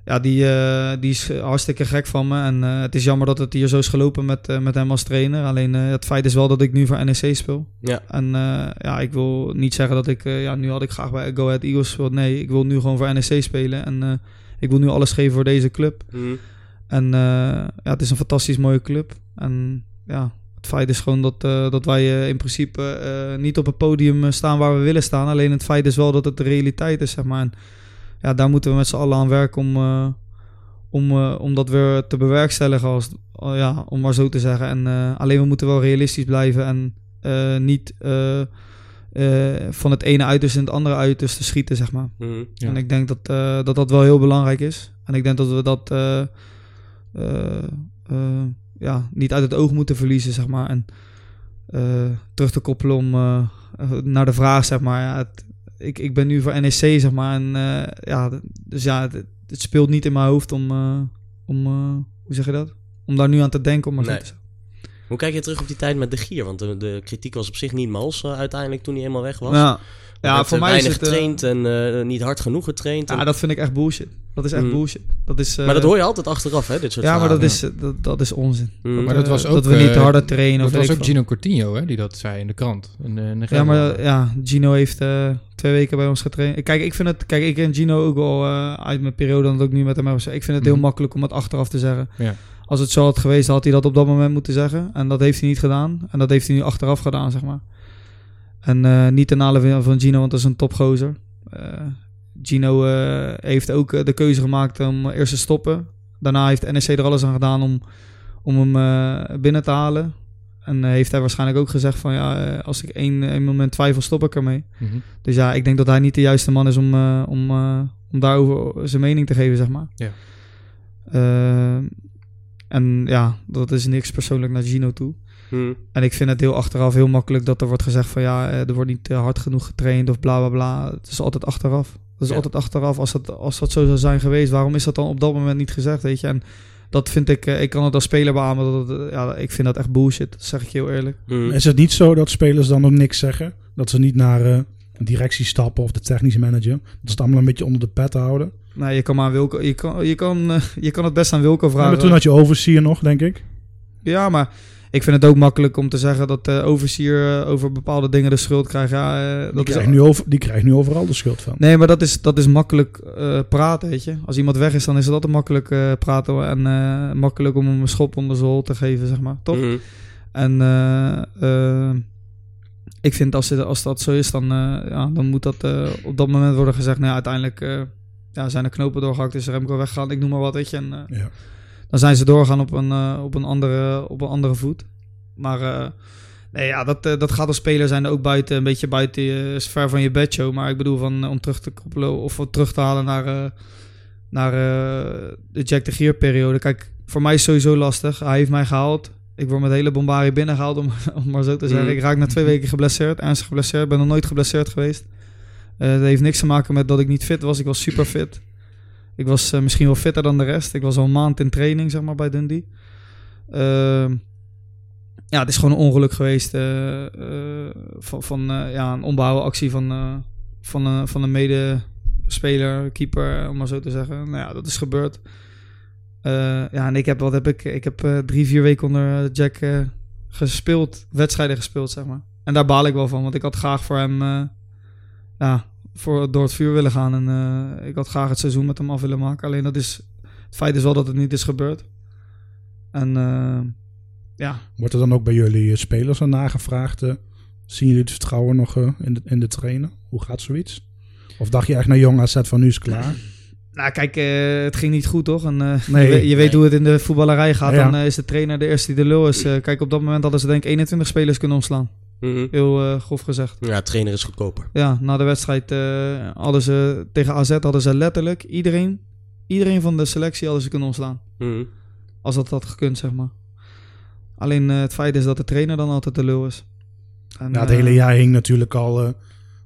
ja, die, eh, die is hartstikke gek van me. En eh, het is jammer dat het hier zo is gelopen met, eh, met hem als trainer. Alleen het feit is wel dat ik nu voor NEC speel. Ja. En ja, ik wil niet zeggen dat ik... ja, nu had ik graag bij Go Ahead Eagles gespeeld. Nee, ik wil nu gewoon voor NEC spelen. En ik wil nu alles geven voor deze club. Mhm. En ja, het is een fantastisch mooie club. En ja, het feit is gewoon dat, dat wij in principe niet op het podium staan waar we willen staan. Alleen het feit is wel dat het de realiteit is, zeg maar. En ja, daar moeten we met z'n allen aan werken om, eh, om, eh, om dat weer te bewerkstelligen, als, oh ja, om maar zo te zeggen. En eh, alleen we moeten wel realistisch blijven en eh, niet eh, eh, van het ene uiterste in het andere uiterste schieten, zeg maar. Mhm. Ja. En ik denk dat, eh, dat dat wel heel belangrijk is. En ik denk dat we dat eh, eh, eh, ja, niet uit het oog moeten verliezen, zeg maar. En eh, terug te koppelen om eh, eh, naar de vraag, zeg maar. Ja, het- ik, ik ben nu voor NEC, zeg maar. En eh, ja, dus ja, het, het speelt niet in mijn hoofd om, eh, om eh, hoe zeg je dat? Om daar nu aan te denken, om maar Nee. Hoe kijk je terug op die tijd met De Gier? Want de, de kritiek was op zich niet mals eh, uiteindelijk toen hij eenmaal weg was. Ja, ja voor mij is weinig het... eh, getraind en niet hard genoeg getraind. ja, En- dat vind ik echt bullshit. Dat is echt Mm. bullshit. Dat is, eh, maar dat hoor je altijd achteraf, hè, dit soort Ja, maar dat is, dat, dat is onzin. Mm. Maar dat was ook, dat we niet harder trainen. Dat of was weet ook. Gino Coutinho hè, die dat zei in de krant. In, de- in de Ja, maar ja, Gino heeft eh, twee weken bij ons getraind. Kijk, ik vind het, kijk, ik ken Gino ook wel eh, uit mijn periode dat ik nu met hem heb. gezegd. Ik vind het heel Mhm. makkelijk om het achteraf te zeggen. Ja. Als het zo had geweest, had hij dat op dat moment moeten zeggen. En dat heeft hij niet gedaan. En dat heeft hij nu achteraf gedaan, zeg maar. En eh, niet ten nadele van- Gino, want dat is een topgozer. Eh, Gino heeft ook de keuze gemaakt om eerst te stoppen. Daarna heeft NEC er alles aan gedaan om, om hem binnen te halen. En eh, heeft hij waarschijnlijk ook gezegd van ja, eh, als ik één, één moment twijfel, stop ik ermee. Mhm. Dus ja, ik denk dat hij niet de juiste man is om, eh, om, eh, om daarover zijn mening te geven, zeg maar. Ja. En ja, dat is niks persoonlijk naar Gino toe. Mm. En ik vind het heel achteraf heel makkelijk dat er wordt gezegd van ja, eh, er wordt niet hard genoeg getraind of bla bla bla. Het is altijd achteraf. Het is Ja. altijd achteraf. Als dat, als dat zo zou zijn geweest, waarom is dat dan op dat moment niet gezegd, weet je? En dat vind ik, eh, ik kan het als speler beamen, dat het, eh, ja, ik vind dat echt bullshit, dat zeg ik je heel eerlijk. Mm. Is het niet zo dat spelers dan ook niks zeggen? Dat ze niet naar eh, een directie stappen of de technische manager? Dat ze het allemaal een beetje onder de pet houden? Nee, je kan maar aan Wilco, je kan, je kan, eh, je kan het best aan Wilco Ja, vragen. maar toen had je overseer nog, denk ik. Ja, maar ik vind het ook makkelijk om te zeggen dat de overseer eh, over bepaalde dingen de schuld krijgt. Ja, eh, Die dat is, krijgt, nu over, die krijgt nu overal de schuld van. Nee, maar dat is, dat is makkelijk eh, praten, weet je. Als iemand weg is, dan is het altijd makkelijk eh, praten en eh, makkelijk om hem een schop onder zijn hol te geven, zeg maar. Toch? Mhm. En eh, eh, ik vind als, als dat zo is, dan, eh, ja, dan moet dat eh, op dat moment worden gezegd. Nou, ja, uiteindelijk eh, ja, zijn er knopen doorgehakt, is Remco weggegaan, ik noem maar wat, weet je. En, eh, Ja. Dan zijn ze doorgaan op een, eh, op een, andere, op een andere voet. Maar eh, nee, ja, dat, eh, dat gaat als speler zijn ook buiten, een beetje buiten je ver van je bedshow. Maar ik bedoel, van, om terug te koppelen of terug te halen naar, naar de Jack de Gier periode. Kijk, voor mij is sowieso lastig. Hij heeft mij gehaald. Ik word met hele bombarie binnengehaald, om, om maar zo te zeggen. Mhm. Ik raak na twee weken geblesseerd, ernstig geblesseerd. Ik ben nog nooit geblesseerd geweest. Eh dat heeft niks te maken met dat ik niet fit was. Ik was super fit. Ik was eh, misschien wel fitter dan de rest. Ik was al een maand in training, zeg maar, bij Dundee. Ehm, ja, het is gewoon een ongeluk geweest eh, eh, van, van ja, een onbehouden actie van, van, van een medespeler, keeper, om maar zo te zeggen. Nou ja, dat is gebeurd. Ja, en ik heb, wat heb ik? Ik heb drie, vier weken onder Jack gespeeld, wedstrijden gespeeld, zeg maar. En daar baal ik wel van, want ik had graag voor hem, ja, voor, door het vuur willen gaan. En eh, ik had graag het seizoen met hem af willen maken. Alleen dat is, het feit is wel dat het niet is gebeurd. En eh, ja, Wordt er dan ook bij jullie eh, spelers aan nagevraagd? zien jullie het vertrouwen nog in, de, in de trainer? Hoe gaat zoiets? Of dacht je echt naar jong AZ van nu is klaar? Nou, kijk, het ging niet goed, toch? En, Nee. je, weet- je weet Nee. hoe het in de voetballerij gaat. Ja. Dan is de trainer de eerste die de lul is. Kijk, op dat moment hadden ze denk ik 21 spelers kunnen ontslaan. Mhm. Heel eh, grof gezegd. Ja, trainer is goedkoper. Ja, na de wedstrijd eh, hadden ze tegen AZ hadden ze letterlijk iedereen, iedereen van de selectie hadden ze kunnen ontslaan. Mhm. Als dat had gekund, zeg maar. Alleen eh, het feit is dat de trainer dan altijd de lul is. En, Na het hele jaar hing natuurlijk al eh, een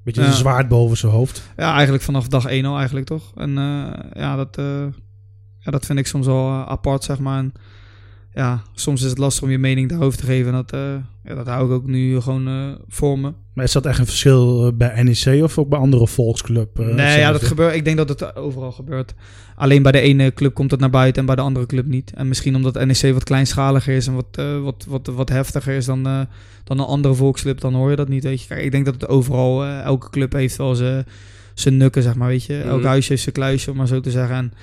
beetje Ja. een zwaard boven zijn hoofd. Ja, eigenlijk vanaf dag 1 al eigenlijk toch. En eh, ja, dat, eh, ja, dat vind ik soms wel apart, zeg maar. En, ja, soms is het lastig om je mening daarover te geven. En dat, eh, ja, dat hou ik ook nu gewoon eh, voor me. Maar is dat echt een verschil eh, bij NEC of ook bij andere volksclub? nee, ja, dat gebeurt. Ik denk dat het overal gebeurt. Alleen bij de ene club komt het naar buiten en bij de andere club niet. En misschien omdat NEC wat kleinschaliger is en wat, wat, wat, wat heftiger is dan, dan een andere volksclub, dan hoor je dat niet. Weet je. Kijk, ik denk dat het overal, elke club heeft wel zijn nukken, zeg maar. Weet je, elk Mhm. huisje heeft zijn kluisje, om maar zo te zeggen. En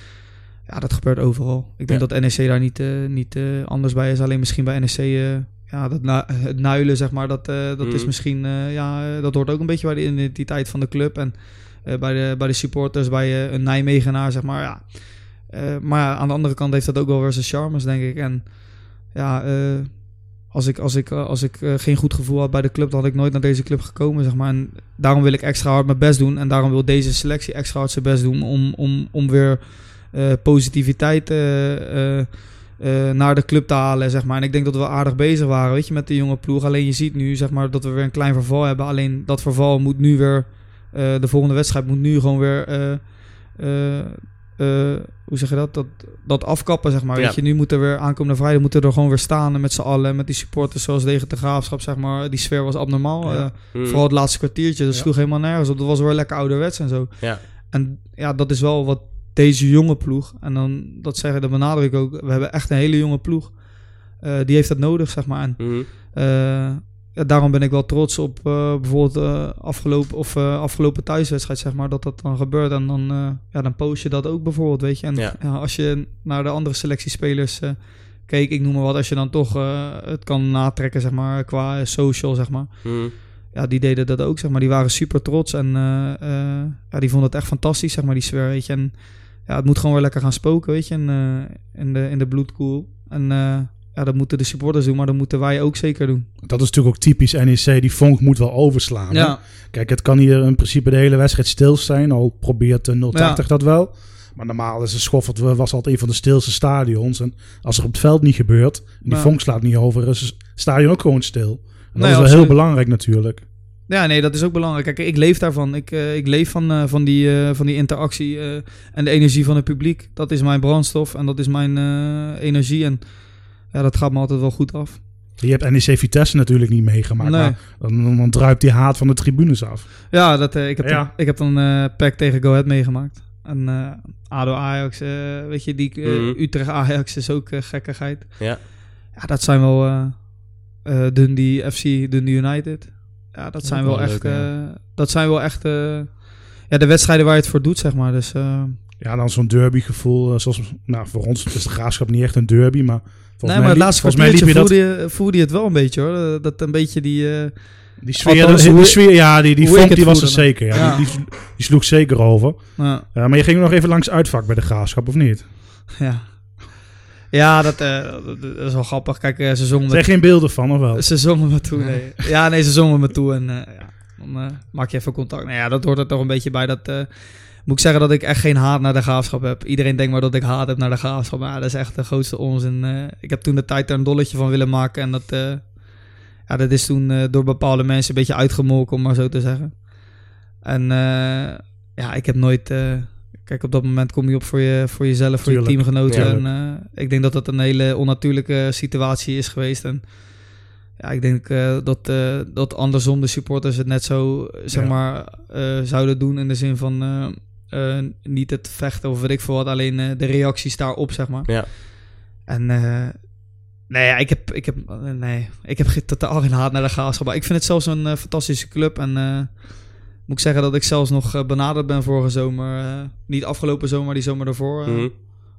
ja, dat gebeurt overal. Ik denk Ja. dat NEC daar niet, eh, niet eh, anders bij is. Alleen misschien bij NEC, eh, ja, dat na- het nuilen, zeg maar, dat, dat is Mhm. misschien, ja, dat hoort ook een beetje bij de identiteit van de club. En bij, de, bij de supporters, bij een Nijmegenaar, zeg maar, ja. Maar aan de andere kant heeft dat ook wel weer zijn charmes, denk ik. En ja, als ik, als ik, als ik geen goed gevoel had bij de club, dan had ik nooit naar deze club gekomen, zeg maar. En daarom wil ik extra hard mijn best doen. En daarom wil deze selectie extra hard zijn best doen om, om, om weer positiviteit eh, eh, eh, naar de club te halen, zeg maar. En ik denk dat we aardig bezig waren, weet je, met de jonge ploeg. Alleen je ziet nu, zeg maar, dat we weer een klein verval hebben. Alleen dat verval moet nu weer, eh, de volgende wedstrijd moet nu gewoon weer, eh, eh, eh, hoe zeg je dat, dat, dat afkappen, zeg maar. Ja. Weet je, nu moeten we weer aankomende vrijdag, moeten we er gewoon weer staan met z'n allen, met die supporters zoals tegen de graafschap, zeg maar. Die sfeer was abnormaal. Ja. eh, Mhm. Vooral het laatste kwartiertje, dat Ja. sloeg helemaal nergens op. Dat was wel lekker ouderwets en zo. Ja. En ja, dat is wel wat deze jonge ploeg, en dan dat zeggen, dat benadruk ik ook. We hebben echt een hele jonge ploeg. Eh, die heeft dat nodig, zeg maar. En Mhm. eh, ja, daarom ben ik wel trots op eh, bijvoorbeeld afgelopen, of, afgelopen thuiswedstrijd, zeg maar, dat dat dan gebeurt. En dan, ja, dan post je dat ook bijvoorbeeld, weet je. En Ja. ja, als je naar de andere selectiespelers keek, ik noem maar wat, als je dan toch het kan natrekken, zeg maar, qua social, zeg maar Mhm. ja, die deden dat ook, zeg maar. Die waren super trots en ja, die vonden het echt fantastisch, zeg maar, die sfeer, weet je. En ja, het moet gewoon weer lekker gaan spoken, weet je, in, eh, in, de, in de bloedkoel. En eh, ja, dat moeten de supporters doen, maar dat moeten wij ook zeker doen. Dat is natuurlijk ook typisch NEC. Die vonk moet wel overslaan. hè? Kijk, het kan hier in principe de hele wedstrijd stil zijn. Al probeert de 080 dat wel. Maar normaal is de Schoffert was altijd een van de stilste stadions. En als er op het veld niet gebeurt, en die vonk slaat niet over, is het stadion ook gewoon stil. En dat Nee, is wel absoluut. heel belangrijk natuurlijk. Ja, nee, dat is ook belangrijk. Kijk, ik leef daarvan. Ik, eh, ik leef van, eh, van, die, eh, van die interactie eh, en de energie van het publiek. Dat is mijn brandstof en dat is mijn eh, energie. En ja, dat gaat me altijd wel goed af. Je hebt NEC Vitesse natuurlijk niet meegemaakt. Nee. Maar dan, dan druipt die haat van de tribunes af. Ja, dat, eh, ik, heb Ja. Dan, ik heb dan eh pack tegen Go Ahead meegemaakt. En eh ADO Ajax, eh, weet je, die Mhm. Utrecht Ajax is ook gekkigheid. Ja. Ja, dat zijn wel eh eh, Dundee FC, Dundee United. Ja, dat zijn wel echt, eh, dat zijn wel echt, eh, ja, de wedstrijden waar je het voor doet, zeg maar. Dus eh, Ja, dan zo'n derbygevoel. eh, zoals, nou, voor ons is de graafschap niet echt een derby, maar volgens nee, maar het laatste kwartiertje je dat, voelde, je, voelde je het wel een beetje, hoor. Eh, Dat een beetje die... eh, die sfeer, die, sfeer, ja, die, die het die was er voelde. zeker. Ja, Ja. Die, die, die sloeg zeker over. ja, Ja, maar je ging nog even langs uitvak bij de graafschap, of niet? ja. Ja, dat, eh, dat- dat is wel grappig. Kijk, eh, ze zongen Er zijn geen beelden van, of wel? Ze zongen me toe, nee. Ja, nee, ze zongen me toe en eh, ja, dan maak je even contact. Nou ja, dat hoort er toch een beetje bij. Dat moet ik zeggen dat ik echt geen haat naar de graafschap heb. Iedereen denkt maar dat ik haat heb naar de graafschap. Maar ja, dat is echt de grootste onzin. Ik heb toen de tijd er een dolletje van willen maken. En dat, ja, dat is toen door bepaalde mensen een beetje uitgemolken, om maar zo te zeggen. En ja, ik heb nooit... kijk, op dat moment kom je op voor, je, voor jezelf, voor Tuurlijk. je teamgenoten. En eh, ik denk dat dat een hele onnatuurlijke situatie is geweest. En ja, ik denk eh, dat, eh, dat andersom de supporters het net zo, zeg Ja. maar, zouden doen. In de zin van niet het vechten of weet ik veel wat, alleen de reacties daarop, zeg maar. Ja. En nee, ja, ik heb, ik heb, nee, ik heb totaal geen haat naar de graafschap. Maar ik vind het zelfs een fantastische club. En moet ik zeggen dat ik zelfs nog eh, benaderd ben vorige zomer. eh, niet afgelopen zomer, die zomer daarvoor. eh, Mhm.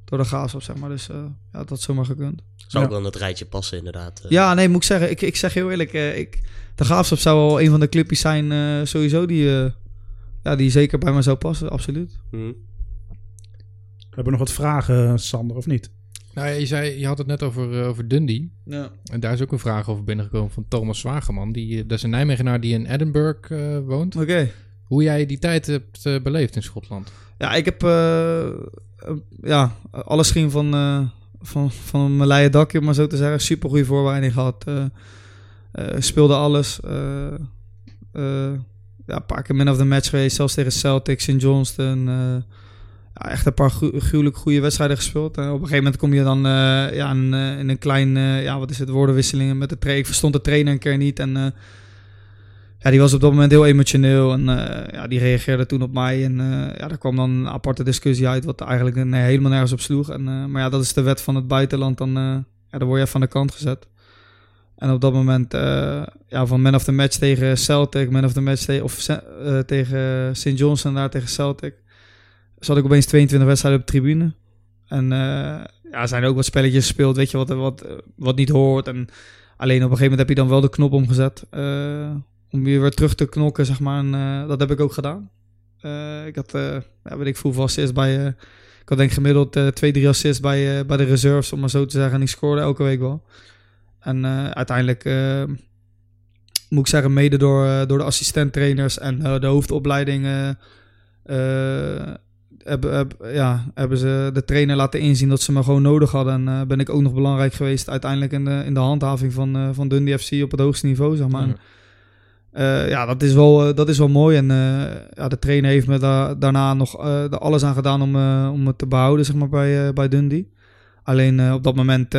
Door de graafschap, zeg maar. Dus eh, ja, dat had zomaar gekund. Zou ook wel in het rijtje passen, inderdaad. Eh, Ja, nee, moet ik zeggen. Ik, ik zeg heel eerlijk. eh, ik, de Graafschap zou wel een van de clubjes zijn eh, sowieso die, eh, ja, die zeker bij me zou passen. Absoluut. Mhm. Hebben we nog wat vragen, Sander, of niet? Nou, ja, je, zei, je had het net over, eh, over Dundee. Ja. En daar is ook een vraag over binnengekomen van Thomas Zwageman. Die, eh, dat is een Nijmegenaar die in Edinburgh eh, woont. Oké. Hoe jij die tijd hebt beleefd in Schotland. Ja, ik heb ja, alles ging van, van, van mijn leien dakje, om maar zo te zeggen. Super goede voorbereiding gehad. eh, eh, speelde alles. ja, een paar keer man of the match geweest, zelfs tegen Celtic, St. Johnston. Echt een paar gru- gruwelijk goede wedstrijden gespeeld. En op een gegeven moment kom je dan eh, ja, in, eh, in een klein, eh, ja, wat is het, woordenwisselingen met de trainer. Ik verstond de trainer een keer niet en... ja, die was op dat moment heel emotioneel en ja, die reageerde toen op mij. En ja, daar kwam dan een aparte discussie uit, wat eigenlijk helemaal nergens op sloeg. En, maar ja, dat is de wet van het buitenland, dan, ja, dan word je aan de kant gezet. En op dat moment, ja, van man of the match tegen Celtic, man of the match tegen, of, tegen St. Johnson daar tegen Celtic, zat ik opeens 22 wedstrijden op de tribune. En eh, ja, er zijn ook wat spelletjes gespeeld, weet je, wat, wat, wat niet hoort. En alleen op een gegeven moment heb je dan wel de knop omgezet. eh, om weer terug te knokken, zeg maar. En eh, dat heb ik ook gedaan. Ik had, ja, weet ik, hoeveel assists bij... ik had denk gemiddeld twee, drie assists bij, bij de reserves, om maar zo te zeggen. En ik scoorde elke week wel. En uiteindelijk... moet ik zeggen, mede door, door de assistenttrainers en de hoofdopleiding hebben, heb- ja, hebben ze de trainer laten inzien dat ze me gewoon nodig hadden. En eh, ben ik ook nog belangrijk geweest uiteindelijk in de, in de handhaving van, eh, van Dundee FC op het hoogste niveau, zeg maar. Ja. Eh, ja, dat is wel, dat is wel mooi. En ja, de trainer heeft me da- daarna nog er alles aan gedaan om, om het te behouden, zeg maar, bij, bij Dundee. Alleen op dat moment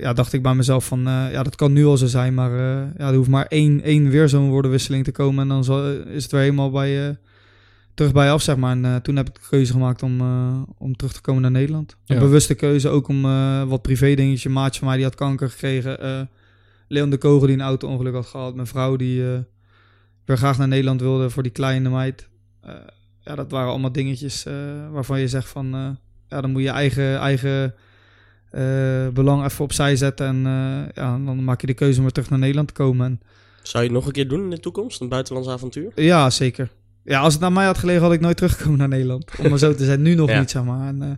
ja, dacht ik bij mezelf van, ja, dat kan nu al zo zijn, maar ja, er hoeft maar één, één weer zo'n woordenwisseling te komen en dan zal, is het weer helemaal bij, terug bij af, zeg maar. En eh, toen heb ik de keuze gemaakt om, eh, om terug te komen naar Nederland. Een Ja. bewuste keuze, ook om eh, wat privé dingetjes. Een maatje van mij die had kanker gekregen. Leon de Kogel die een auto-ongeluk had gehad. Mijn vrouw die weer graag naar Nederland wilde voor die kleine meid. Ja, dat waren allemaal dingetjes waarvan je zegt van... ja, dan moet je eigen, eigen belang even opzij zetten. En ja, dan maak je de keuze om weer terug naar Nederland te komen. En, Zou je het nog een keer doen in de toekomst? Een buitenlands avontuur? ja, zeker. Ja, als het naar mij had gelegen, had ik nooit teruggekomen naar Nederland. Om maar zo te zijn. Nu nog Ja. niet, zeg maar. En, eh,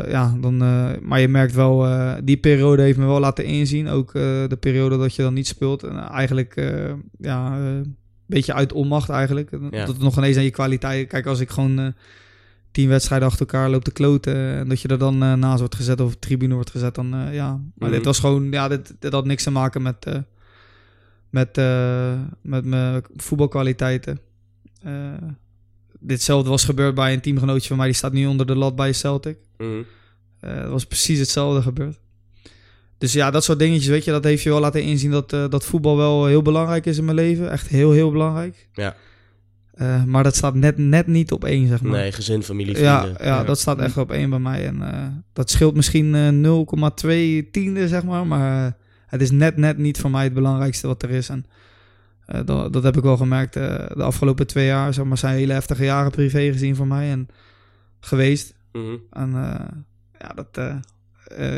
eh, ja, dan, eh, maar je merkt wel, die periode heeft me wel laten inzien. Ook de periode dat je dan niet speelt. En eigenlijk, ja, een beetje uit onmacht eigenlijk. Ja. Dat het nog ineens aan je kwaliteit. Kijk, als ik gewoon tien wedstrijden achter elkaar loop te kloten. En dat je er dan naast wordt gezet of op tribune wordt gezet. Dan, ja. Maar Mhm. dit was gewoon, ja, dit, dit had niks te maken met, met, met mijn voetbalkwaliteiten. Eh, ditzelfde was gebeurd bij een teamgenootje van mij. Die staat nu onder de lat bij Celtic. Mhm. Eh, Het was precies hetzelfde gebeurd. Dus ja, dat soort dingetjes, weet je, dat heeft je wel laten inzien dat, eh, dat voetbal wel heel belangrijk is in mijn leven. Echt heel, heel belangrijk. Ja. Maar dat staat net, net niet op één, zeg maar. Nee, gezin, familie, vrienden. ja, Ja. dat staat echt op één bij mij. En dat scheelt misschien eh 0,2 tiende, zeg maar. Maar het is net, net niet voor mij het belangrijkste wat er is. En eh, dat, dat heb ik wel gemerkt eh, de afgelopen twee jaar. Zeg maar, zijn hele heftige jaren privé gezien voor mij. En geweest. Mhm. En eh, ja, dat,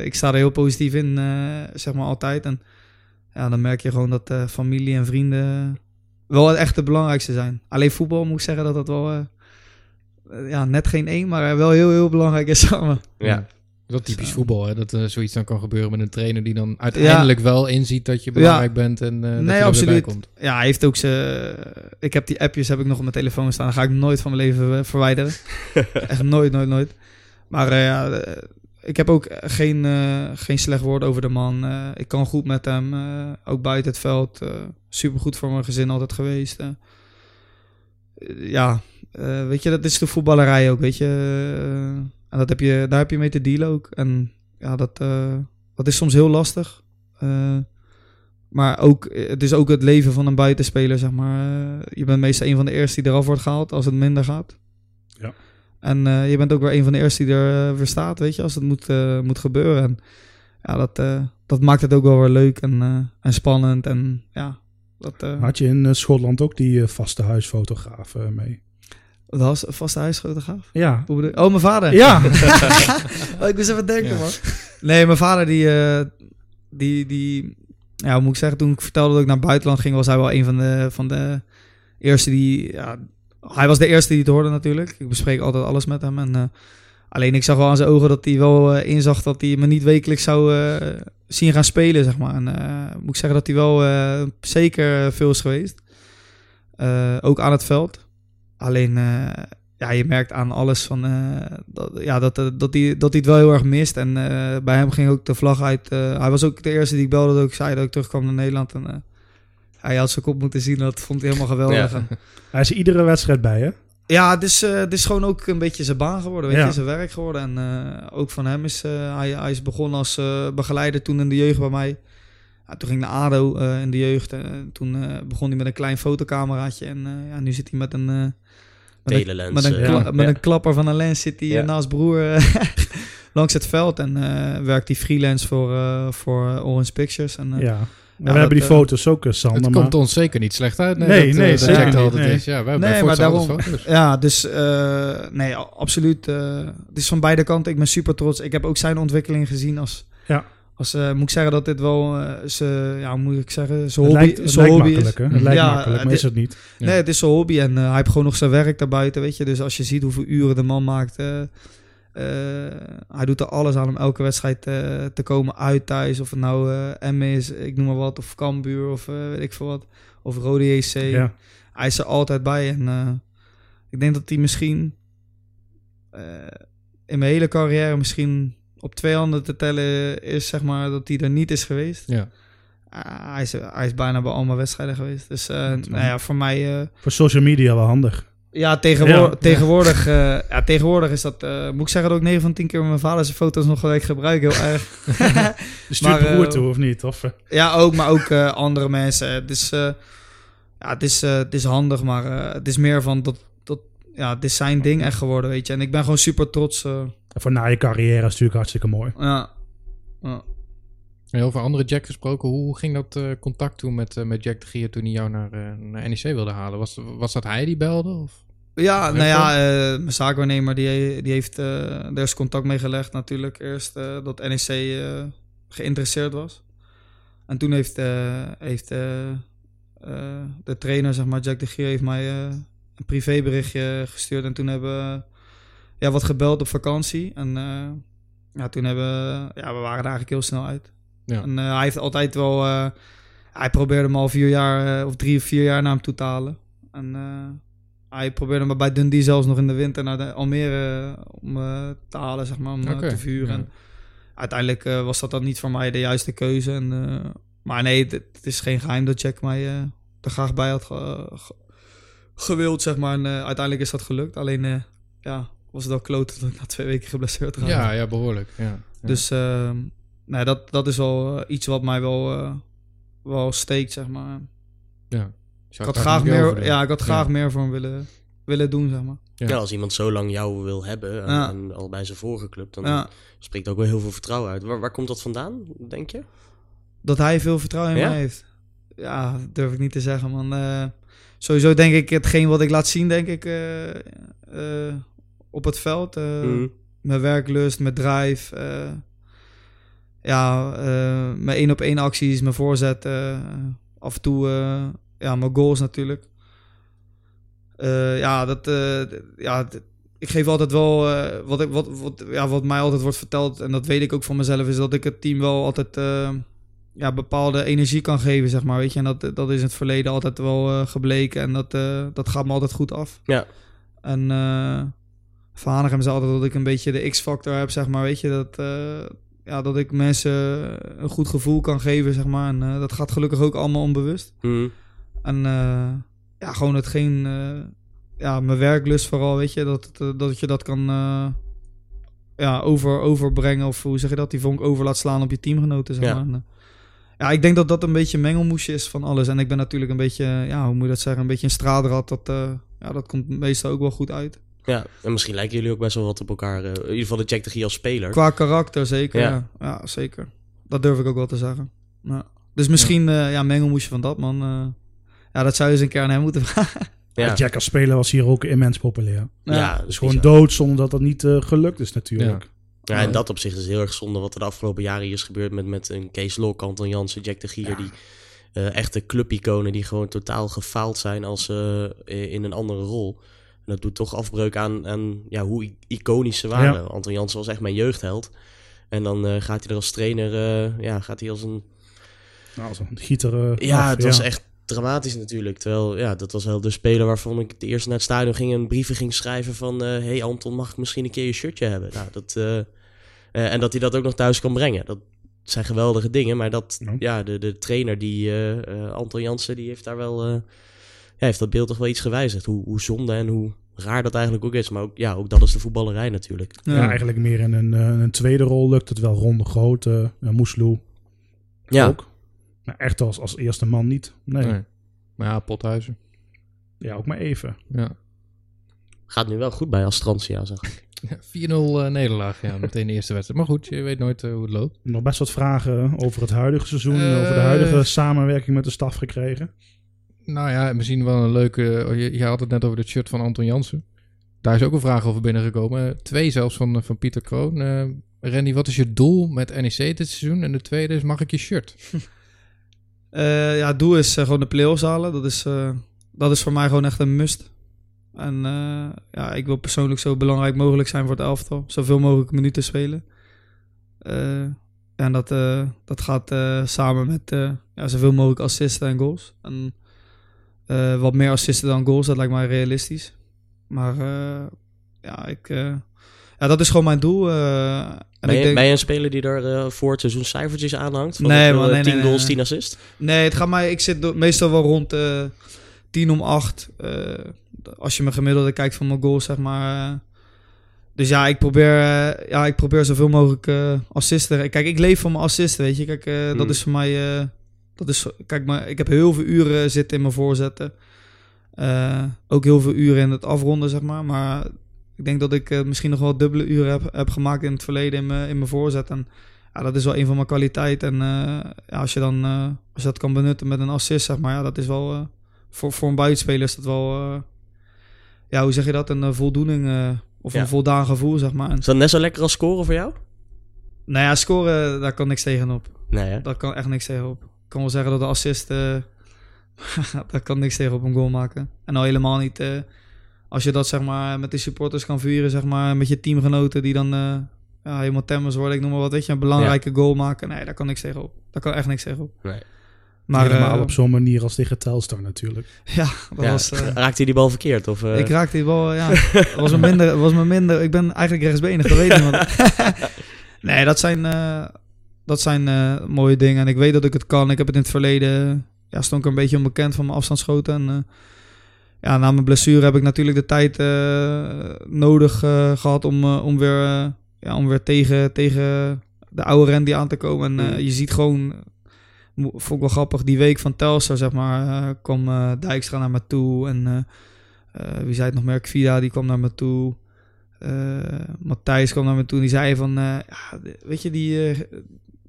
ik sta er heel positief in, zeg maar altijd. En ja, dan merk je gewoon dat familie en vrienden wel echt het belangrijkste zijn. Alleen voetbal moet ik zeggen dat dat wel, ja, net geen één, maar wel heel, heel belangrijk is samen. Ja. Dat is typisch Zo. voetbal, hè? dat eh, zoiets dan kan gebeuren met een trainer die dan uiteindelijk wel inziet dat je belangrijk bent en eh dat Nee, je er absoluut. komt. Ja, hij heeft ook zijn... Ik heb die appjes heb ik nog op mijn telefoon staan. Dat ga ik nooit van mijn leven eh, verwijderen. Echt nooit, nooit, nooit. Maar eh, ja, eh, ik heb ook geen, eh, geen slecht woord over de man. Eh, ik kan goed met hem. eh, ook buiten het veld. Super supergoed voor mijn gezin altijd geweest. eh. Eh, ja, eh, weet je, dat is de voetballerij ook, weet je. En dat heb je, daar heb je mee te dealen ook. En ja, dat, eh, dat is soms heel lastig. Eh, maar ook, het is ook het leven van een buitenspeler, zeg maar. Eh, je bent meestal een van de eerste die eraf wordt gehaald als het minder gaat. Ja. En je bent ook weer een van de eerste die er weer staat, weet je, als het moet, moet gebeuren. En ja, dat, dat maakt het ook wel weer leuk en, en spannend. En ja, dat, Had je in Schotland ook die vaste huisfotograaf mee? Dat was een vaste. Ja. Hoe bedoel je? Oh, mijn vader. Ja. oh, ik moest even denken, Ja. man. Nee, mijn vader die, eh, die, die, ja, hoe moet ik zeggen, toen ik vertelde dat ik naar het buitenland ging, was hij wel een van de, van de eerste die, ja, hij was de eerste die het hoorde natuurlijk. Ik bespreek altijd alles met hem en eh, alleen ik zag wel aan zijn ogen dat hij wel eh, inzag dat hij me niet wekelijks zou zien gaan spelen, zeg maar. En moet ik zeggen dat hij wel zeker veel is geweest. Ook aan het veld. Alleen, eh, ja, je merkt aan alles van, eh, dat, ja, dat, eh, dat, hij, dat hij het wel heel erg mist. En eh, bij hem ging ook de vlag uit. eh, hij was ook de eerste die ik belde dat ik zei dat ik terugkwam naar Nederland. En, eh, hij had zijn kop moeten zien, dat vond hij helemaal geweldig. Ja. Hij is er iedere wedstrijd bij, hè? ja, het is, eh, het is gewoon ook een beetje zijn baan geworden, weet Ja. je, zijn werk geworden. En eh, ook van hem is, eh, hij, hij is begonnen als eh, begeleider toen in de jeugd bij mij. Ja, toen ging naar ADO eh, in de jeugd. en toen eh, begon hij met een klein fotocameraatje. En eh, ja, nu zit hij met een... met een- Telelens. met, een, kla- ja. met een klapper van een lens zit hij Ja. naast broer eh, langs het veld. En eh, werkt hij freelance voor, eh, voor Orange Pictures. En, eh, Ja. we dat, hebben die foto's ook, Sander. Het maar- komt ons zeker niet slecht uit. Nee, dat, nee, dat zeker Jack er niet, altijd nee. is. Ja, wij Nee, hebben maar bij Fox daarom- foto's. Ja, dus eh, nee, absoluut. eh, het is van beide kanten. Ik ben super trots. Ik heb ook zijn ontwikkeling gezien als... Ja. Als, eh, moet ik zeggen dat dit wel eh, zijn, ja, hoe moet ik zeggen, zijn het hobby, lijkt, het zijn lijkt hobby makkelijk, is. hè? Het lijkt Ja, makkelijk, maar dit- is het niet. Ja. Nee, het is zijn hobby en eh, hij heeft gewoon nog zijn werk daarbuiten, weet je. Dus als je ziet hoeveel uren de man maakt, eh, eh, hij doet er alles aan om elke wedstrijd eh, te komen uit thuis. Of het nou eh M is, ik noem maar wat, of Cambuur of eh, weet ik veel wat. Of Rode JC. Ja. Hij is er altijd bij en eh, ik denk dat hij misschien eh, in mijn hele carrière misschien op twee handen te tellen is, zeg maar, dat hij er niet is geweest. Ja. Ah, hij, is, hij is bijna bij al mijn wedstrijden geweest. Dus eh, nou ja, voor mij... eh, Voor social media wel handig. ja, tegenwoordig, Ja. tegenwoordig, eh, ja, tegenwoordig is dat... eh, moet ik zeggen dat ik 9 van 10 keer mijn vader zijn foto's nog gelijk gebruik. Heel erg. Je stuurt Maar, broer toe, of niet? Of, ja, ook, maar ook eh, andere mensen. Het is, eh, ja, het, is, eh, het is handig, maar eh, het is meer van... Dat, dat, ja, het is zijn ding echt geworden, weet je. En ik ben gewoon super trots. Voor na je carrière is natuurlijk hartstikke mooi. ja. ja. En over andere Jack gesproken, hoe ging dat eh, contact toen met, eh, met Jack de Gier toen hij jou naar, eh, naar NEC wilde halen? Was, was dat hij die belde? Of? Ja, Heel nou ja, eh, mijn zaakwaarnemer die, die heeft uh, er is contact mee gelegd natuurlijk. Eerst uh, dat NEC uh, geïnteresseerd was. En toen heeft, uh, heeft de trainer, zeg maar, Jack de Gier, heeft mij een privéberichtje gestuurd. En toen hebben we ja, wat gebeld op vakantie. En ja, toen hebben ja, we waren er eigenlijk heel snel uit. Ja. En hij heeft altijd wel... hij probeerde me al vier jaar, of drie of vier jaar naar hem toe te halen. En hij probeerde me bij Dundee zelfs nog in de winter naar de Almere om uh, te halen, zeg maar, om okay. te vuren. Ja. En uiteindelijk uh, was dat dan niet voor mij de juiste keuze. En, uh, maar nee, het, is geen geheim dat Jack mij er graag bij had ge, ge, gewild, zeg maar. En uiteindelijk is dat gelukt. Alleen, ja, was het wel kloten dat ik na twee weken geblesseerd raakte. Ja, ja, behoorlijk. Ja. ja. Dus ehm, nee, dat, dat is wel iets wat mij wel, wel steekt, zeg maar. Ja. Ik had, graag meer, ja, ik had graag ja. meer voor hem willen, willen doen, zeg maar. Ja. ja. als iemand zo lang jou wil hebben en, ja. en al bij zijn vorige club, dan spreekt ook wel heel veel vertrouwen uit. Waar, waar, komt dat vandaan, denk je? Dat hij veel vertrouwen in mij heeft. Ja, dat durf ik niet te zeggen, man. Uh, sowieso denk ik hetgeen wat ik laat zien, denk ik, uh, uh, op het veld. Mm. Mijn werklust, mijn drive. ja, mijn één op één acties, mijn voorzet. af en toe ja, mijn goals natuurlijk. Ja, dat, ja, ik geef altijd wel uh, wat, ik, wat, wat, ja, wat mij altijd wordt verteld, en dat weet ik ook van mezelf, is dat ik het team wel altijd ja, bepaalde energie kan geven, zeg maar. Weet je, en dat, dat is in het verleden altijd wel gebleken en dat, dat gaat me altijd goed af. Ja. En van Hanegem zei altijd dat ik een beetje de X-factor heb, zeg maar. Weet je, dat, ja, dat ik mensen een goed gevoel kan geven, zeg maar. En dat gaat gelukkig ook allemaal onbewust. Mm. En uh, ja, gewoon hetgeen, ja, mijn werklust vooral, weet je, dat, dat je dat kan ja, over, overbrengen of hoe zeg je dat, die vonk over laat slaan op je teamgenoten, zeg Ja. maar. En, ja, ik denk dat dat een beetje mengelmoesje is van alles. En ik ben natuurlijk een beetje, ja, hoe moet je dat zeggen, een beetje een straadrad. Dat, ja, dat komt meestal ook wel goed uit. Ja, en misschien lijken jullie ook best wel wat op elkaar. in ieder geval de Jack de Gier als speler. Qua karakter zeker, Ja. ja. Ja, zeker. Dat durf ik ook wel te zeggen. Ja. Dus misschien, ja, ja mengelmoesje van dat, man. ja, dat zou je eens een keer aan hem moeten vragen. Ja, Jack als speler was hier ook immens populair. ja, Dus gewoon bizar. dood zonder dat dat niet eh, gelukt is natuurlijk. Ja, in dat opzicht is het heel erg zonde wat er de afgelopen jaren hier is gebeurd met, met een Kees Lok, Anton Jansen, Jack de Gier. Die eh, echte clubiconen die gewoon totaal gefaald zijn als eh, in een andere rol. En dat doet toch afbreuk aan, aan ja, hoe iconisch ze waren. Ja. Anton Jansen was echt mijn jeugdheld. En dan eh, gaat hij er als trainer, eh, ja, gaat hij als een Nou, zo'n gieter. eh, Ja, af, het was echt dramatisch natuurlijk. Terwijl, ja, dat was wel de speler waarvan ik het eerst naar het stadion ging en brieven ging schrijven van... hey Anton, mag ik misschien een keer je shirtje hebben? Nou, dat, en dat hij dat ook nog thuis kan brengen. Dat zijn geweldige dingen, maar dat, Ja. ja, de, de trainer, die Anton Jansen, die heeft daar wel... ja, heeft dat beeld toch wel iets gewijzigd. Hoe, hoe zonde en hoe raar dat eigenlijk ook is. Maar ook, ja, ook dat is de voetballerij natuurlijk. Ja. eigenlijk meer in een, eh, een tweede rol lukt het wel. Ronde Groot, uh, Moesloe Ja, ook. Maar echt als, als eerste man niet. Nee. Nee. Maar ja, Pothuizen. Ja, ook maar even. Ja. gaat nu wel goed bij Astrantia, zag ik. 4-0 eh, nederlaag, ja, meteen de eerste wedstrijd. Maar goed, je weet nooit hoe het loopt. Nog best wat vragen over het huidige seizoen, Eh. over de huidige samenwerking met de staf gekregen. Nou ja, misschien wel een leuke... oh, Je, je had het net over het shirt van Anton Jansen. Daar is ook een vraag over binnengekomen. Twee zelfs van, eh, van Pieter Kroon. Eh Randy, wat is je doel met NEC dit seizoen? En de tweede is, mag ik je shirt? Eh, ja, het doel is gewoon de play-offs halen. Dat is, dat is voor mij gewoon echt een must. En ja, ik wil persoonlijk zo belangrijk mogelijk zijn voor het elftal. Zoveel mogelijk minuten spelen. En dat, dat gaat samen met ja, zoveel mogelijk assisten en goals. En eh, wat meer assisten dan goals, dat lijkt mij realistisch. Maar eh, ja, ik, eh, ja, dat is gewoon mijn doel. en Ben ik je, denk- ben je een speler die er eh, voor het seizoen cijfertjes aanhangt? Van Nee, ik nee, 10 nee, goals, nee. 10 assist? Nee, het gaat mij. Ik zit meestal wel rond eh 10 om 8. eh, als je mijn gemiddelde kijkt van mijn goals, zeg maar. dus ja, ik probeer, ja, ik probeer zoveel mogelijk assisten. Kijk, ik leef van mijn assisten, weet je. Kijk, dat Hmm. is voor mij. Dat is, kijk, maar ik heb heel veel uren zitten in mijn voorzetten. Eh, ook heel veel uren in het afronden, zeg maar. Maar ik denk dat ik eh, misschien nog wel dubbele uren heb, heb gemaakt in het verleden in mijn, in mijn voorzet. En ja, dat is wel een van mijn kwaliteiten. En eh, ja, als je dan als je dat kan benutten met een assist, zeg maar, ja, dat is wel voor, voor een buitenspeler is dat wel, ja, hoe zeg je dat, een voldoening of Ja. een voldaan gevoel, zeg maar. En, Is dat net zo lekker als scoren voor jou? nou ja, scoren, daar kan niks tegenop. Nee, hè? Daar kan echt niks tegenop. Ik kan wel zeggen dat de assist, eh, daar kan niks tegen op een goal maken. En al helemaal niet eh, als je dat zeg maar met de supporters kan vieren, zeg maar, met je teamgenoten die dan eh, ja, helemaal temmers worden. Ik noem maar wat, weet je, een belangrijke goal maken. Nee, daar kan niks tegenop. Daar kan echt niks tegenop. Nee. Maar Helemaal op zo'n manier als tegen Telstar natuurlijk. ja, dat Ja, was... eh, Raakt hij die bal verkeerd? Of, eh, ik raakte die bal, ja. Het was me minder, was me minder. Ik ben eigenlijk rechtsbenig, dat weet niemand. nee, dat zijn, eh, dat zijn eh, mooie dingen. En ik weet dat ik het kan. Ik heb het in het verleden, ja, stond ik een beetje onbekend van mijn afstandsschoten. En eh, ja, na mijn blessure heb ik natuurlijk de tijd eh, nodig eh, gehad om, om weer, ja, om weer tegen, tegen de oude Randy aan te komen. En Mm. je ziet gewoon, vond ik wel grappig, die week van Telstar, zeg maar, kwam Dijkstra naar me toe. En wie zei het nog meer? Kvida, die kwam naar me toe. Matthijs kwam naar me toe. En die zei van, ja, weet je, die,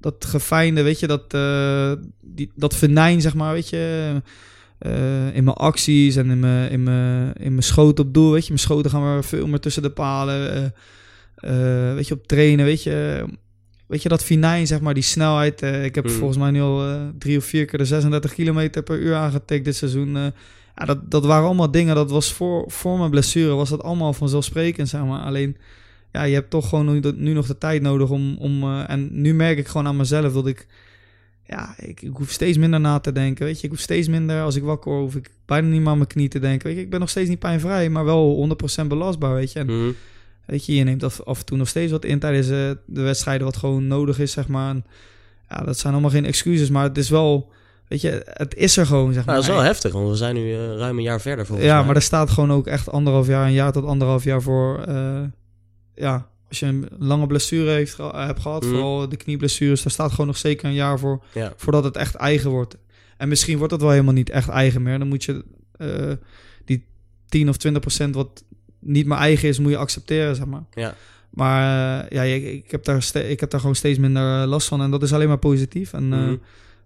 dat gefijnde, weet je, dat, eh, die, dat venijn, zeg maar, weet je, eh, in mijn acties en in mijn, in mijn, in mijn schoten op doel, weet je. Mijn schoten gaan weer veel meer tussen de palen. eh, weet je, op trainen, weet je. Weet je, dat finijn, zeg maar, die snelheid. ik heb Mm. volgens mij nu al drie of vier keer de 36 kilometer per uur aangetikt dit seizoen. ja, dat, dat waren allemaal dingen, dat was voor, voor mijn blessure, was dat allemaal vanzelfsprekend, zeg maar. Alleen, ja, je hebt toch gewoon nu, nu nog de tijd nodig om... om eh, en nu merk ik gewoon aan mezelf dat ik... Ja, ik, ik hoef steeds minder na te denken, weet je. Ik hoef steeds minder, als ik wakker hoef ik bijna niet meer aan mijn knie te denken. Weet je, ik ben nog steeds niet pijnvrij, maar wel 100% belastbaar, weet je. En mhm. Weet je, je neemt af, af en toe nog steeds wat in tijdens eh, de wedstrijden wat gewoon nodig is, zeg maar. En, ja, dat zijn allemaal geen excuses, maar het is wel, weet je, het is er gewoon, zeg Nou, maar. dat is wel heftig, want we zijn nu eh, ruim een jaar verder volgens ja, mij. maar er staat gewoon ook echt anderhalf jaar, een jaar tot anderhalf jaar voor. Ja, als je een lange blessure heeft, geha- hebt gehad, Mhm. vooral de knieblessures, daar staat gewoon nog zeker een jaar voor, Ja. voordat het echt eigen wordt. En misschien wordt het wel helemaal niet echt eigen meer. Dan moet je eh, die 10 of 20 procent wat niet meer eigen is, moet je accepteren, zeg maar. Ja. Maar eh, ja, ik, ik, heb daar ik heb daar gewoon steeds minder last van. En dat is alleen maar positief. En eh, Mhm.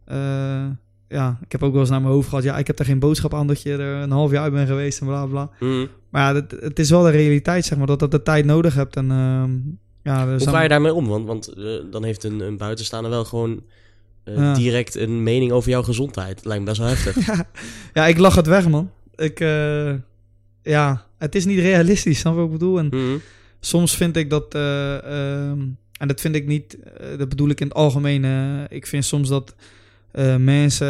eh, ja, ik heb ook wel eens naar mijn hoofd gehad. Ja, ik heb daar geen boodschap aan dat je er een half jaar uit bent geweest en bla bla. Mhm. Maar ja, het, het is wel de realiteit, zeg maar, dat dat de tijd nodig hebt. En ehm, ja, Hoe ga je daarmee om? Want, want eh, dan heeft een, een buitenstaander wel gewoon eh, Ja. direct een mening over jouw gezondheid. Lijkt me best wel heftig. ja, ja, ik lach het weg, man. Ik, eh, ja, het is niet realistisch, snap je wat ik bedoel? En Mhm. soms vind ik dat, eh, ehm, en dat vind ik niet, dat bedoel ik in het algemeen. ik vind soms dat mensen,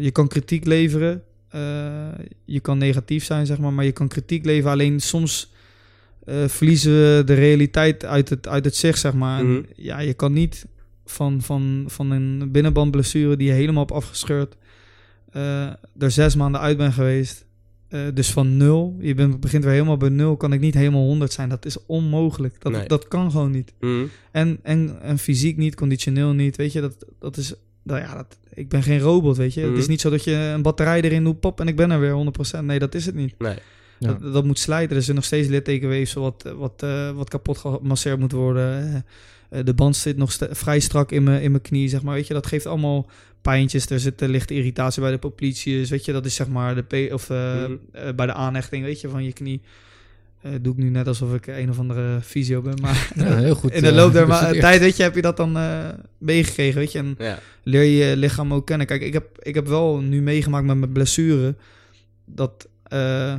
je kan kritiek leveren, je kan negatief zijn, zeg maar, maar je kan kritiek leveren. Alleen soms eh, verliezen we de realiteit uit het, uit het zicht, zeg maar. En Mhm. ja, je kan niet van, van, van een binnenbandblessure die je helemaal op afgescheurd, eh er zes maanden uit ben geweest. Eh, dus van nul, je bent, begint weer helemaal bij nul, kan ik niet helemaal 100 zijn. Dat is onmogelijk. Dat, Nee. dat kan gewoon niet. Mhm. En, en, en fysiek niet, conditioneel niet. Weet je, dat, dat is. Nou ja, dat, ik ben geen robot, weet je. Mhm. Het is niet zo dat je een batterij erin doet, pop, en ik ben er weer 100%. Nee, dat is het niet. Nee. Ja. Dat, dat moet slijten. Er is nog steeds littekenweefsel wat, wat, eh, wat kapot gemasseerd moet worden. Eh, de band zit nog vrij strak in mijn in mijn knie, zeg maar. Weet je, dat geeft allemaal pijntjes. Er zit lichte irritatie bij de popliteus. Weet je, dat is zeg maar de P of eh, Mhm. eh, bij de aanhechting, weet je, van je knie. Eh, doe ik nu net alsof ik een of andere fysio ben, maar Ja, heel goed. in de loop der tijd, weet je, heb je dat dan eh, meegekregen, weet je. En Ja. leer je je lichaam ook kennen. Kijk, ik heb, ik heb wel nu meegemaakt met mijn blessure dat eh,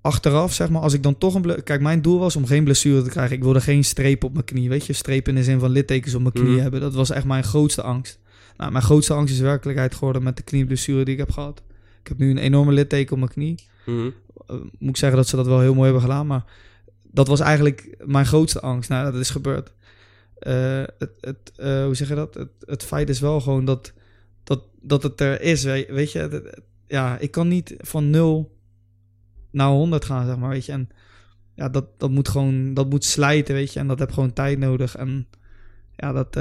achteraf, zeg maar, als ik dan toch een... Kijk, mijn doel was om geen blessure te krijgen. Ik wilde geen streep op mijn knie, weet je. Streep in de zin van littekens op mijn knie Mhm. hebben. Dat was echt mijn grootste angst. Nou, mijn grootste angst is werkelijkheid geworden met de knieblessure die ik heb gehad. Ik heb nu een enorme litteken op mijn knie. Mhm. Eh, moet ik zeggen dat ze dat wel heel mooi hebben gedaan, maar dat was eigenlijk mijn grootste angst. Nou, dat is gebeurd. Eh, het, het, eh, hoe zeg je dat? Het, het feit is wel gewoon dat, dat, dat het er is. Weet, je, ja, ik kan niet van 0 naar 100 gaan, zeg maar. Weet je, en ja, dat, dat moet gewoon, dat moet slijten, weet je, en dat heb gewoon tijd nodig. En ja, dat,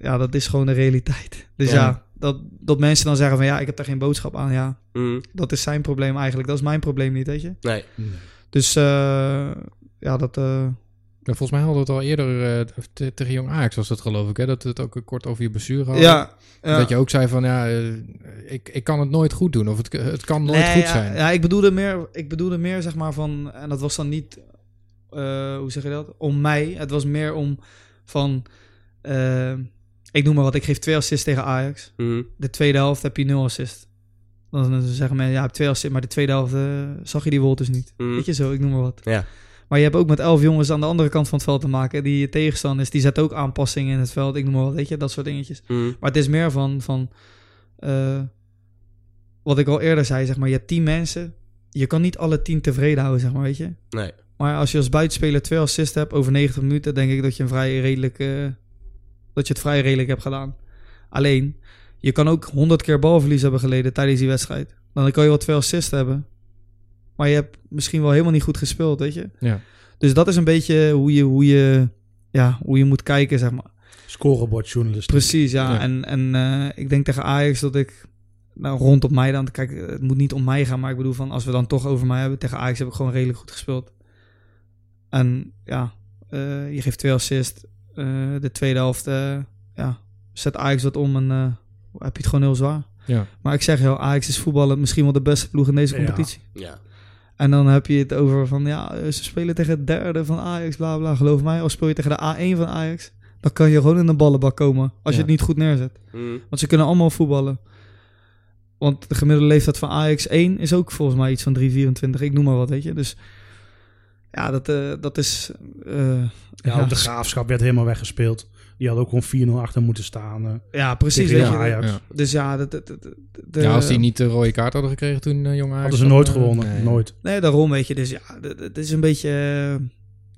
ja, dat is gewoon de realiteit. Dus ja, Ja. Dat, dat mensen dan zeggen van ja, ik heb daar geen boodschap aan. Ja, Mhm. dat is zijn probleem eigenlijk. Dat is mijn probleem niet, weet je. Nee. Dus eh, ja, dat. eh, Ja, volgens mij hadden we het al eerder eh, te- tegen Jong Ajax was dat geloof ik, hè? Dat we het ook kort over je blessure hadden. ja, ja. Dat je ook zei van, ja, eh, ik, ik kan het nooit goed doen. Of het, het kan nooit Nee, goed ja, zijn. Ja, ik bedoelde meer, ik bedoelde meer zeg maar van, en dat was dan niet, eh, hoe zeg je dat, om mij. Het was meer om van, ik noem maar wat, ik geef twee assists tegen Ajax. Mhm. De tweede helft heb je nul assist. Dan zeggen mensen, ja, je hebt twee assists, maar de tweede helft eh, zag je die Wolters niet. Mhm. Weet je zo, ik noem maar wat. Ja. Maar je hebt ook met elf jongens aan de andere kant van het veld te maken. Die je tegenstander is. Die zet ook aanpassingen in het veld. Ik noem maar wat, weet je, dat soort dingetjes. Mhm. Maar het is meer van, van eh, wat ik al eerder zei, zeg maar, je hebt tien mensen. Je kan niet alle tien tevreden houden, zeg maar, weet je. Nee. Maar als je als buitenspeler twee assists hebt over 90 minuten, denk ik dat je een vrij redelijk, eh, dat je het vrij redelijk hebt gedaan. Alleen, je kan ook 100 keer balverlies hebben geleden tijdens die wedstrijd. Dan kan je wel twee assists hebben. Maar je hebt misschien wel helemaal niet goed gespeeld, weet je. Ja. Dus dat is een beetje hoe je, hoe je, ja, hoe je moet kijken, zeg maar. Scorebordjournalist. Precies, ja. Ja. En, en eh, ik denk tegen Ajax dat ik nou, rondom mij dan... Kijk, het moet niet om mij gaan, maar ik bedoel van... Als we dan toch over mij hebben, tegen Ajax heb ik gewoon redelijk goed gespeeld. En ja, eh, je geeft twee assists. Eh, de tweede helft, eh, ja, zet Ajax wat om en eh, heb je het gewoon heel zwaar. Ja. Maar ik zeg heel, Ajax is voetballen misschien wel de beste ploeg in deze competitie. Ja. En dan heb je het over van, ja, ze spelen tegen het derde van Ajax, bla bla. Geloof mij, als speel je tegen de A1 van Ajax, dan kan je gewoon in de ballenbak komen als je het niet goed neerzet. Mhm. Want ze kunnen allemaal voetballen. Want de gemiddelde leeftijd van Ajax 1 is ook volgens mij iets van 3,24. Ik noem maar wat, weet je. Dus ja, dat, eh, dat is... eh, Ja, de graafschap werd helemaal weggespeeld. Die had ook gewoon 4-0 achter moeten staan. eh, ja, precies. tegen Weet je. Ajax. Ja. Dus ja, dat, dat, dat- de, ja, als die niet de rode kaart hadden gekregen toen eh, Jong Ajax... Hadden ze nooit gewonnen. nee. Nooit. Nee, daarom weet je. Dus ja, het- is een beetje...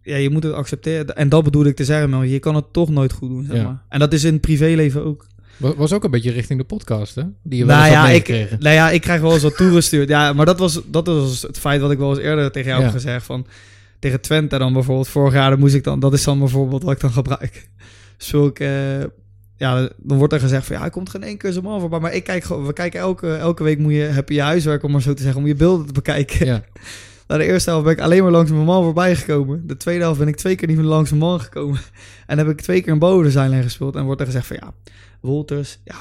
ja, je moet het accepteren. En dat bedoel ik te zeggen, man. Je kan het toch nooit goed doen, zeg Ja. maar. En dat is in het privéleven ook. Was, was ook een beetje richting de podcast, hè? Die je wel Nou eens had ja, ik, nou ja, ik krijg wel eens wat toegestuurd. Ja, maar dat was, dat was het feit wat ik wel eens eerder tegen jou Ja. heb gezegd. Van, tegen Twente dan bijvoorbeeld. Vorig jaar dan moest ik dan... Dat is dan bijvoorbeeld wat ik dan gebruik. Ik... eh, ja, dan wordt er gezegd van... Ja, hij komt geen één keer zo man voorbij. Maar ik kijk gewoon... We kijken elke, elke week moet je, heb je huiswerk, om maar zo te zeggen. Om je beelden te bekijken. Ja. Nou, de eerste helft ben ik alleen maar langs mijn man voorbij gekomen. De tweede helft ben ik twee keer niet meer langs mijn man gekomen. En heb ik twee keer een boven zijlijn gespeeld. En wordt er gezegd van ja, Wolters, ja,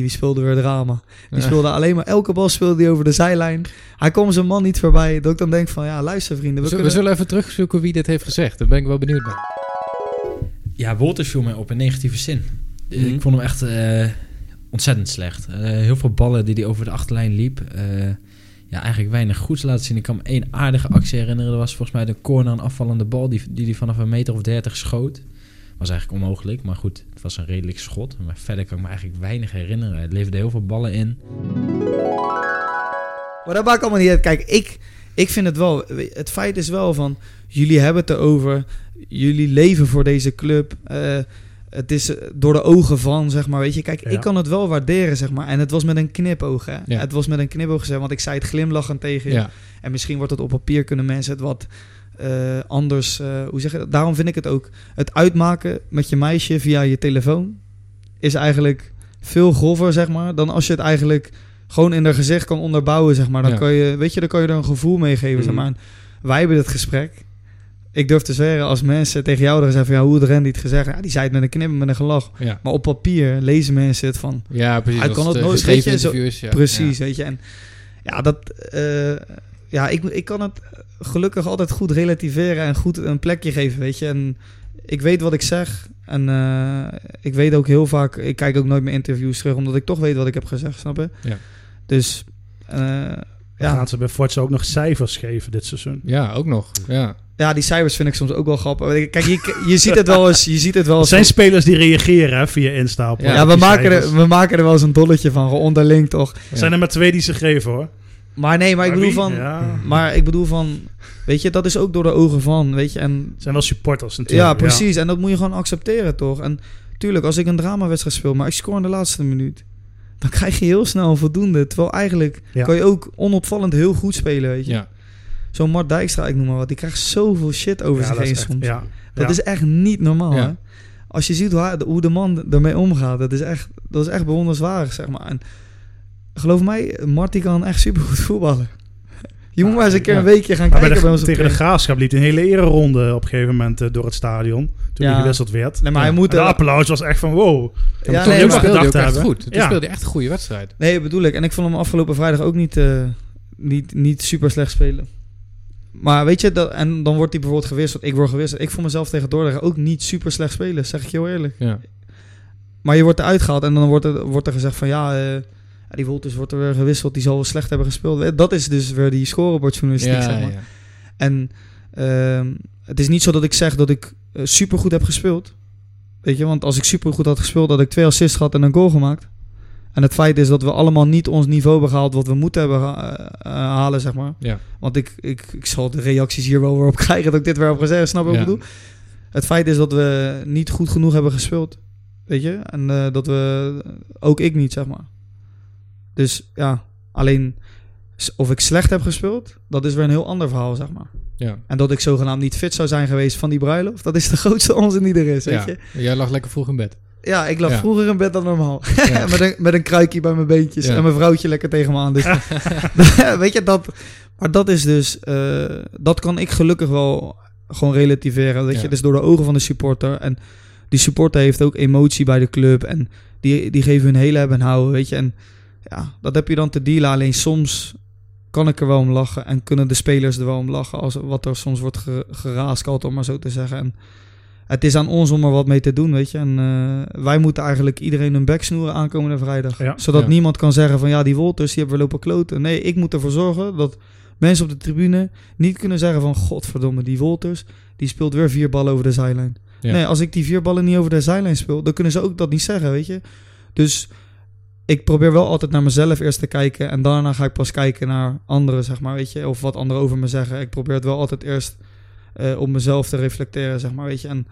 die speelde weer drama. Die Ja. speelde alleen maar, elke bal speelde hij over de zijlijn. Hij kwam zijn man niet voorbij. Dat ik dan denk van ja, luister vrienden. We, We zullen- we kunnen... zullen even terugzoeken wie dit heeft gezegd. Daar ben ik wel benieuwd bij. Ja, Wolters viel mij op in negatieve zin. Mhm. Ik vond hem echt eh, ontzettend slecht. Eh, heel veel ballen die hij over de achterlijn liep. Eh, ja, eigenlijk weinig goeds laten zien. Ik kan me één aardige actie herinneren. Dat was volgens mij de corner, een afvallende bal die die, die vanaf een meter of dertig schoot. Was eigenlijk onmogelijk, maar goed, het was een redelijk schot. Maar verder kan ik me eigenlijk weinig herinneren. Het leverde heel veel ballen in. Maar dat maakt allemaal niet uit. Kijk, ik, ik vind het wel... Het feit is wel van... Jullie hebben het erover. Jullie leven voor deze club. Eh, het is door de ogen van, zeg maar. Weet je, kijk, Ja. ik kan het wel waarderen, zeg maar. En het was met een knipoog, hè. Ja. Het was met een knipoog gezegd, want ik zei het glimlachend tegen je. Ja. En misschien wordt het op papier, kunnen mensen het wat eh, anders... eh, hoe zeg je dat? Daarom vind ik het ook... Het uitmaken met je meisje via je telefoon... is eigenlijk veel grover, zeg maar... dan als je het eigenlijk gewoon in haar gezicht kan onderbouwen, zeg maar. Dan Ja. kan je, weet je, dan kan je er een gevoel mee geven, zeg Mhm. maar. En wij hebben dit gesprek. Ik durf te zweren, als mensen tegen jou zeggen van, ja, hoe had Randy het gezegd? Ja, die zei het met een knippen, met een gelach. Ja, Maar op papier lezen mensen het van, ja precies. Hij kan het nooit- weet je, zo-. Precies, weet je. En ja, dat, eh, ja ik, ik kan het gelukkig altijd goed relativeren en goed een plekje geven, weet je. En ik weet wat ik zeg. En eh, ik weet ook heel vaak, ik kijk ook nooit mijn interviews terug, omdat ik toch weet wat ik heb gezegd, snap je? Ja. Dus, eh, Dan ja. gaan ze bij Forza ook nog cijfers geven dit seizoen. Ja. ook nog. Ja. ja, die cijfers vind ik soms ook wel grappig. Kijk, je, je ziet het wel eens, je ziet het wel Er eens. zijn spelers die reageren hè, via Insta op Ja, ja, op we maken, cijfers. er, we maken er wel eens een dolletje van, onderling toch? Er zijn er maar twee die ze geven hoor. Maar nee, maar ik bedoel wie? van, Ja. maar ik bedoel van, weet je, dat is ook door de ogen van, weet je, en Het zijn wel supporters natuurlijk. Ja, precies. En dat moet je gewoon accepteren, toch? En tuurlijk, als ik een dramawedstrijd speel, maar ik score in de laatste minuut, dan krijg je heel snel een voldoende. Terwijl eigenlijk Ja. kan je ook onopvallend heel goed spelen, weet je. Ja. Zo'n Mart Dijkstra, ik noem maar wat, die krijgt zoveel shit over Ja, zich dat is heen echt- soms. Ja, Dat ja. is echt niet normaal, Ja. hè? Als je ziet hoe, hij- hoe de man ermee omgaat, dat is echt, dat is echt bewonderenswaardig, zeg maar. En geloof mij, Mart die kan echt supergoed voetballen. Je moet maar eens een keer ja. een weekje gaan Maar bij kijken de, bij ons tegen de graafschap hij een hele ereronde op een gegeven moment eh, door het stadion. Toen Ja. hij gewisseld werd. Nee, maar hij En moet... de er- applaus was echt van wow. ja, nee, speelde hij ook gedacht echt hebben. goed. Toen Ja. speelde echt een goede wedstrijd. Nee, bedoel ik. En ik vond hem afgelopen vrijdag ook niet, eh, niet, niet super slecht spelen. Maar weet je, dat, en dan wordt hij bijvoorbeeld gewisseld. Ik word gewisseld. Ik vond mezelf tegen Dordrecht ook niet super slecht spelen, zeg ik je heel eerlijk. Ja. Maar je wordt eruit gehaald en dan wordt er, wordt er gezegd van ja, eh, ja, die Wolters wordt er weer gewisseld. Die zal wel slecht hebben gespeeld. Dat is dus weer die scorebordjournalistiek, Ja, zeg maar. ja. En ehm, het is niet zo dat ik zeg dat ik super supergoed heb gespeeld. Weet je, want als ik supergoed had gespeeld, had ik twee assists gehad en een goal gemaakt. En het feit is dat we allemaal niet ons niveau hebben gehaald wat we moeten hebben eh, eh, halen, zeg maar. Ja. Want ik, ik, ik zal de reacties hier wel weer op krijgen dat ik dit weer heb gezegd. Snap je wat ik bedoel? Het feit is dat we niet goed genoeg hebben gespeeld. Weet je? En eh, dat we... Ook ik niet, zeg maar. Dus ja, alleen... Of ik slecht heb gespeeld, dat is weer een heel ander verhaal, zeg maar. Ja. En dat ik zogenaamd niet fit zou zijn geweest van die bruiloft, dat is de grootste onzin die er is, weet Ja. je? Jij lag lekker vroeg in bed. Ja, ik lag Ja. vroeger in bed dan normaal. Ja. met, een, met een kruikje bij mijn beentjes Ja. en mijn vrouwtje lekker tegen me aan. Dus, weet je, dat... Maar dat is dus... eh, dat kan ik gelukkig wel gewoon relativeren, weet je. Dus door de ogen van de supporter. En die supporter heeft ook emotie bij de club. En die, die geven hun hele hebben en houden, weet je. En ja, dat heb je dan te dealen. Alleen soms kan ik er wel om lachen. En kunnen de spelers er wel om lachen. Als wat er soms wordt ge, geraaskald, om maar zo te zeggen. En het is aan ons om er wat mee te doen, weet je. En eh, wij moeten eigenlijk iedereen een bek snoeren aankomende vrijdag. Ja. Zodat Ja. niemand kan zeggen van ja, die Wolters, die hebben we lopen kloten. Nee, ik moet ervoor zorgen dat mensen op de tribune niet kunnen zeggen van... Godverdomme, die Wolters, die speelt weer vier ballen over de zijlijn. Ja. Nee, als ik die vier ballen niet over de zijlijn speel, dan kunnen ze ook dat niet zeggen, weet je. Dus ik probeer wel altijd naar mezelf eerst te kijken en daarna ga ik pas kijken naar anderen, zeg maar, weet je. Of wat anderen over me zeggen. Ik probeer het wel altijd eerst eh, op mezelf te reflecteren, zeg maar, weet je. En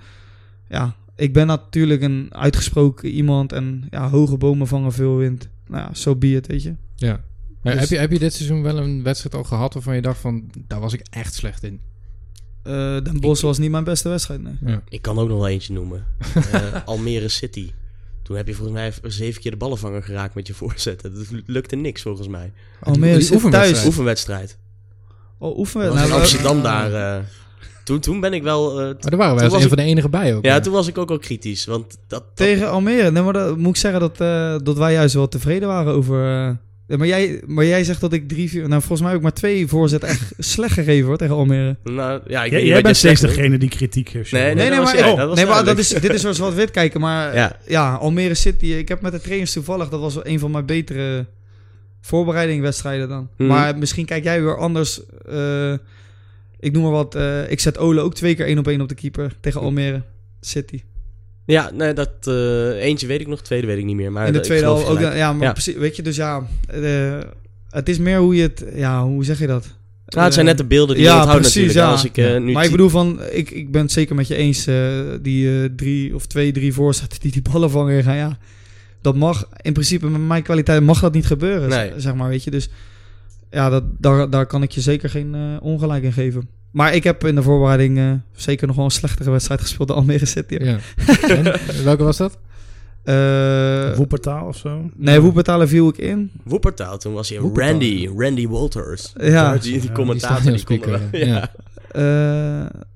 ja, ik ben natuurlijk een uitgesproken iemand en ja, hoge bomen vangen veel wind. Nou ja, zo be it, weet je. Ja. Maar Dus- heb, je, heb je dit seizoen wel een wedstrijd al gehad waarvan je dacht van, daar was ik echt slecht in? Eh Den Bosch was niet mijn beste wedstrijd, nee. Ja. Ik kan ook nog wel eentje noemen. Eh, Almere City. Toen heb je volgens mij zeven keer de ballenvanger geraakt met je voorzetten. Dat lukte niks volgens mij. Almere zit oefenwedstrijd. thuis. Oefenwedstrijd. Oh, oefenwedstrijd. Nou, Amsterdam daar. eh, toen, toen ben ik wel... eh, t- Maar daar waren wij als een van de enige bij ook. ja, toen was ik ook al kritisch. Want dat... dat- Tegen Almere. Nee, maar dat moet ik zeggen dat, eh, dat wij juist wel tevreden waren over... maar, jij, maar jij zegt dat ik drie, vier... Nou, volgens mij heb ik maar twee voorzetten echt slecht gegeven hoor, tegen Almere. nou, ja, ik Jij, weet niet jij wat je bent steeds degene die kritiek geeft. Nee, nee, Nee, nee, maar, jij, oh, dat was nee, maar dat is, dit is zoals wat wit kijken. Maar ja. Ja. Almere City. Ik heb met de trainers toevallig... Dat was wel een van mijn betere voorbereidingwedstrijden dan. Mhm. Maar misschien kijk jij weer anders... eh, ik noem maar wat. eh, ik zet Ole ook twee keer één op één op de keeper tegen Almere City. Ja, nee, dat... eh, eentje weet ik nog, tweede weet ik niet meer. Maar in de ik tweede helft ook. Ja, maar Ja. precies. Weet je, dus ja, eh, het is meer hoe je het. Ja, hoe zeg je dat? Nou, het zijn net de beelden die ja, je onthoudt precies, natuurlijk. ja. Als ik, eh, nu maar ik bedoel van, ik, ik ben het zeker met je eens. eh, die eh, drie of twee, drie voorzetten die die ballen vangen gaan. Ja, dat mag in principe met mijn kwaliteit mag dat niet gebeuren. Nee. Zeg maar, weet je. Dus ja, dat, daar, daar kan ik je zeker geen eh, ongelijk in geven. Maar ik heb in de voorbereiding eh, zeker nog wel een slechtere wedstrijd gespeeld dan Almere City. Ja. En, welke was dat? Eh, Woepertaal of zo? nee, Woepertalen viel ik in. Woepertaal, toen was hij Woepertaal. Randy, Randy Walters. Ja. Die, die Ja, commentator, die kon er- ja. ja. Eh,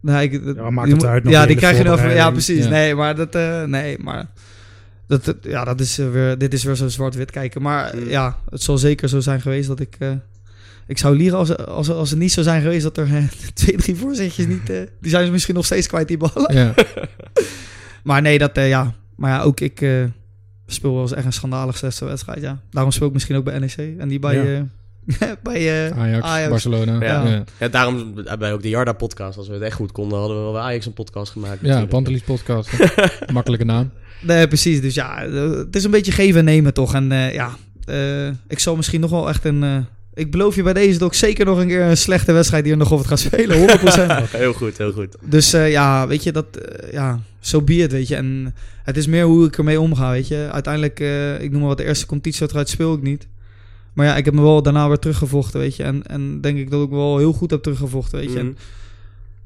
nou, ik, Ja, maakt die het uit nog Ja, die krijg je dan van. Ja, precies. Ja. Nee, maar dat. eh, nee, maar. Dat, ja, dat is weer, dit is weer zo zwart-wit kijken. Maar Mm. ja, het zal zeker zo zijn geweest dat ik. Ik zou liegen als, als, als het niet zou zijn geweest dat er eh, twee, drie voorzetjes niet. eh, die zijn ze misschien nog steeds kwijt, die ballen. Ja. Maar nee, dat. eh, ja. Maar ja, ook ik. eh, speel wel eens echt een schandalig zesde wedstrijd. Ja. Daarom speel ik misschien ook bij NEC. En die bij. Ja. eh, bij eh, Ajax, Barcelona. Ja. Ja, daarom wij ook de Jarda-podcast. Als we het echt goed konden, hadden we wel bij Ajax een podcast gemaakt. Ja, natuurlijk. Pantelis podcast. Makkelijke naam. Nee, precies. Dus ja, het is een beetje geven en nemen toch. En eh, ja, eh, ik zal misschien nog wel echt een... ik beloof je bij deze dat ik zeker nog een keer een slechte wedstrijd hier nog over ga spelen. 100%. Heel goed, heel goed. dus eh, ja, weet je, dat... eh, ja, zo be it, weet je. En het is meer hoe ik ermee omga, weet je. Uiteindelijk, eh, ik noem maar wat, de eerste competitiewedstrijd speel ik niet. Maar ja, ik heb me wel daarna weer teruggevochten, weet je. En, en denk ik dat ik wel heel goed heb teruggevochten, weet je. En Mhm.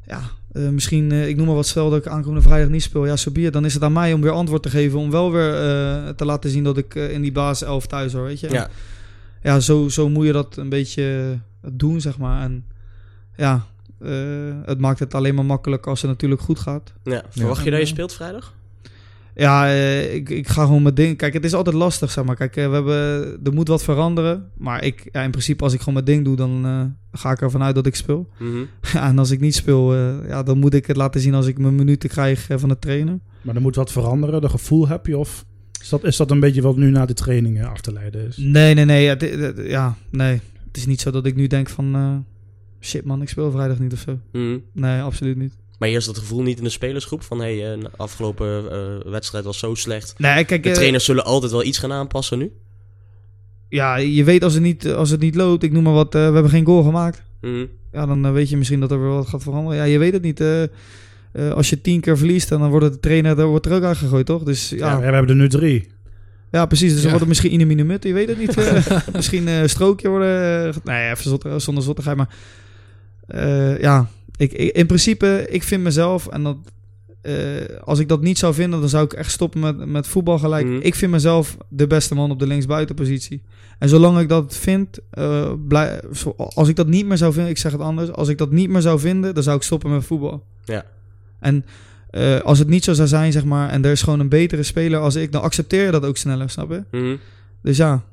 ja, eh, misschien, eh, ik noem maar wat, stel dat ik aankomende vrijdag niet speel. Ja, zo be it. Dan is het aan mij om weer antwoord te geven. Om wel weer eh, te laten zien dat ik in die basis 11 thuis hoor, weet je. Ja. Ja, zo, zo moet je dat een beetje doen, zeg maar. En ja, eh, het maakt het alleen maar makkelijk als het natuurlijk goed gaat. Ja. Verwacht je dat je eh, speelt vrijdag? Ja, eh, ik, ik ga gewoon mijn ding. Kijk, het is altijd lastig, zeg maar. Kijk, eh, we hebben, er moet wat veranderen. Maar ik, ja, in principe, als ik gewoon mijn ding doe, dan eh, ga ik ervan uit dat ik speel. Mhm. Ja, en als ik niet speel, eh, ja, dan moet ik het laten zien als ik mijn minuten krijg eh, van de trainer. Maar er moet wat veranderen. De gevoel heb je? Of is dat, is dat een beetje wat nu na de trainingen af te leiden is? Nee, nee, nee. Het- ja, nee. Het is niet zo dat ik nu denk van... eh, shit man, ik speel vrijdag niet of zo. Mhm. Nee, absoluut niet. Maar eerst dat gevoel niet in de spelersgroep van hey, een afgelopen eh, wedstrijd was zo slecht. Nee, kijk... De eh, trainers zullen altijd wel iets gaan aanpassen nu. ja, je weet als het niet, als het niet loopt, ik noem maar wat, eh, we hebben geen goal gemaakt. Mhm. Ja, dan eh, weet je misschien dat er weer wat gaat veranderen. Ja, je weet het niet. Eh, eh, als je tien keer verliest, dan wordt de trainer daar wordt er ook uitgegooid, toch? Dus Ja, ja, we ja, hebben er nu drie. precies. Dus dan Ja. wordt het misschien in een minimut, je weet het niet. eh. misschien eh, een strookje worden. eh, nee, even zot, zonder zottigheid, maar... eh, ja, ik, ik- in principe, ik vind mezelf, en dat, eh, als ik dat niet zou vinden, dan zou ik echt stoppen met, met voetbal gelijk. Mhm. Ik vind mezelf de beste man op de linksbuitenpositie. En zolang ik dat vind, eh, blij, als ik dat niet meer zou vinden, ik zeg het anders, als ik dat niet meer zou vinden, dan zou ik stoppen met voetbal. Ja. En eh, als het niet zo zou zijn, zeg maar, en er is gewoon een betere speler als ik, dan accepteer je dat ook sneller, snap je? Mhm. Dus ja,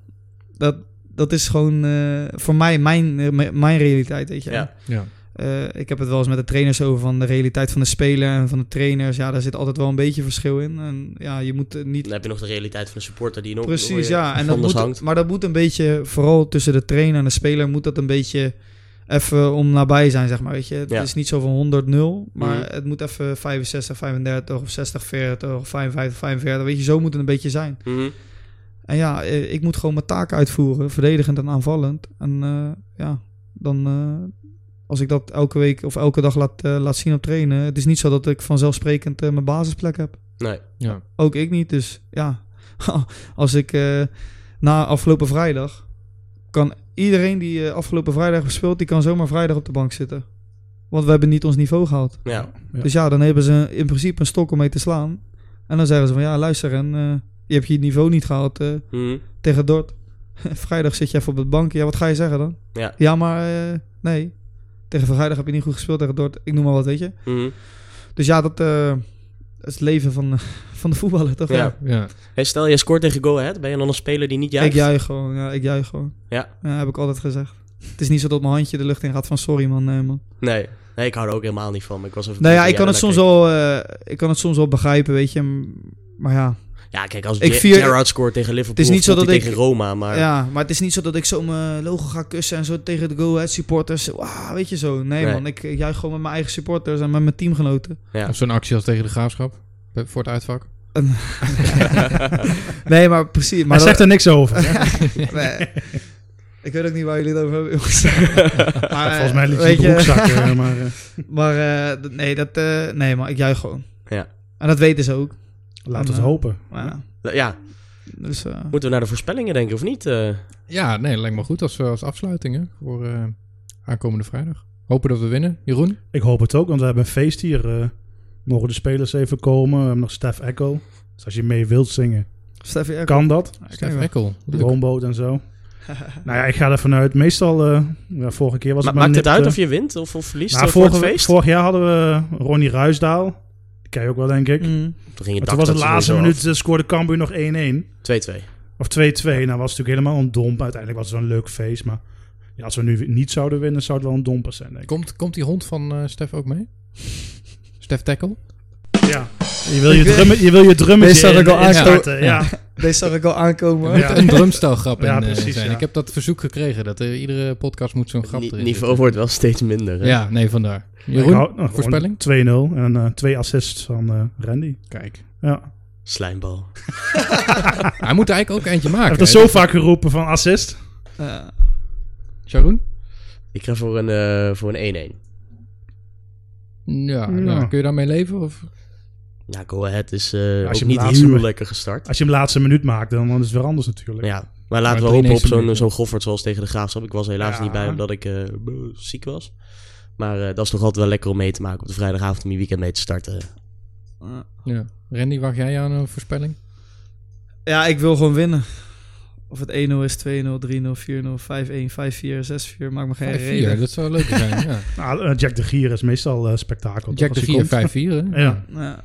dat, dat is gewoon eh, voor mij mijn, eh, mijn realiteit, weet je. Ja. Ja. Eh, ik heb het wel eens met de trainers over van de realiteit van de speler en van de trainers. Ja, daar zit altijd wel een beetje verschil in. En ja, je moet niet Dan heb je nog de realiteit van de supporter die nog nog Precies, ja. En dat moet, hangt. maar dat moet een beetje, vooral tussen de trainer en de speler, moet dat een beetje even om nabij zijn, zeg maar. Weet je? Het Ja. is niet zo van 100-0, maar Mhm. het moet even 65, 35 of 60, 40 of 55, 45. Weet je, zo moet het een beetje zijn. Mhm. En ja, eh, ik moet gewoon mijn taak uitvoeren, verdedigend en aanvallend. En eh, ja, dan eh, als ik dat elke week of elke dag laat, laat zien op trainen, het is niet zo dat ik vanzelfsprekend mijn basisplek heb. Nee. Ja. Ook ik niet. Dus ja, als ik eh, na afgelopen vrijdag kan iedereen die eh, afgelopen vrijdag gespeeld, die kan zomaar vrijdag op de bank zitten. Want we hebben niet ons niveau gehaald. Ja. Ja. Dus ja, dan hebben ze in principe een stok om mee te slaan. En dan zeggen ze van ja, luister, en eh, je hebt je niveau niet gehaald eh, Mhm. tegen Dort. vrijdag zit je even op het bankje. Ja, wat ga je zeggen dan? Ja. Ja, maar eh, nee. Tegen vrijdag heb je niet goed gespeeld tegen Dort. Ik noem maar wat, weet je. Mhm. Dus ja, dat eh, is het leven van, van de voetballer, toch? Ja. Ja. Hey, stel je scoort tegen Go Ahead, ben je dan een speler die niet juicht? Ik juich gewoon, ja, ik juich gewoon. Ja. heb ik altijd gezegd. Het is niet zo dat mijn handje de lucht in gaat van sorry man, nee man. Nee. nee, ik hou er ook helemaal niet van. maar Ik was even Nou ja, ik kan het soms wel, eh, ik kan het soms wel begrijpen, weet je. Maar ja. Ja, kijk, als Ik vier- Gerrard scoort tegen Liverpool, Het is niet zo dat ik- tegen Roma, maar... ja, maar het is niet zo dat ik zo mijn logo ga kussen en zo tegen de Go Ahead supporters. Wauw, weet je zo. Nee, Nee. man, ik ik juich gewoon met mijn eigen supporters en met mijn teamgenoten. Ja. Of zo'n actie als tegen de graafschap. Voor het uitvak. Nee, maar precies. Maar Maar dat- zegt er niks over. nee. Ik weet ook niet waar jullie het over hebben, maar, Volgens mij liet weet je in de je- broek zakken. Maar, eh, Maar eh, d- nee, dat, eh, nee, maar ik juich gewoon. Ja. En dat weten ze ook. laat En, het eh, hopen. Maar ja, ja, dus, eh, moeten we naar de voorspellingen denken of niet? Eh, Ja, nee, lijkt me goed als, als afsluiting hè, voor eh, aankomende vrijdag. Hopen dat we winnen. Jeroen? Ik hoop het ook, want we hebben een feest hier. Mogen de spelers even komen. We hebben nog Stef Echo. Dus als je mee wilt zingen, Steffi Eckel. Kan dat? Stef. De woonboot en zo. nou ja, ik ga er vanuit. Meestal, eh, ja, vorige keer was Ma het maar maakt het uit of je wint of, of verliest nou, voor het vorige- feest? Vorig jaar hadden we Ronnie Ruisdaal. Die ken je ook wel, denk ik. Mm. Toen ging je Maar toen was het laatste minuut, scoorde Cambuur nog 1-1. af. 2-2. Of 2-2. Nou was het natuurlijk helemaal een domp. Uiteindelijk was het wel een leuk feest. Maar ja, als we nu niet zouden winnen, zou het wel een domper zijn, denk ik. Komt, komt die hond van eh, Stef ook mee? Stef Tekkel? Ja. Je wil je, Ik weet- drum, je, wil je drummetje Deze had ik al instarten, Ja. Deze zag ik al aankomen. Er Ja. een drumstelgrap in Ja, eh, precies, zijn. ja. Ik heb dat verzoek gekregen. Dat er iedere podcast moet zo'n grap erin niveau zitten. wordt wel steeds minder. Hè? Ja, nee, vandaar. Jeroen, hou- nou, voorspelling? 2-0 en eh, twee assists van eh, Randy. Kijk. Ja. Slijmbal. Hij moet eigenlijk ook eentje Hij maken. heeft hè? er zo vaak geroepen van assist. Ja. Jeroen? Ik ga voor een, eh, voor een 1-1. Ja, Ja. nou, kun je daarmee leven? Of? Ja, Go Ahead is eh, Als je ook hem niet laatste heel lekker gestart. Als je hem laatste minuut maakt, dan, dan is het weer anders natuurlijk. Ja, maar laten Maar we hopen op 93 zo'n zo'n Goffert zoals tegen de Graafschap. Ik was helaas Ja. niet bij omdat ik eh, ziek was. Maar eh, dat is toch altijd wel lekker om mee te maken op de vrijdagavond om je weekend mee te starten. Ja. Ja. Randy, wacht jij aan een voorspelling? Ja, ik wil gewoon winnen. Of het 1-0 is, 2-0, 3-0, 4-0, 5-1, 5-4, 6-4. Maakt me geen 5-4, reden. dat zou leuk zijn. Ja. Nou, eh, Jack de Gier is meestal eh, spektakel. toch, Jack de Gier, komt. 5-4. hè? Ja. Ja.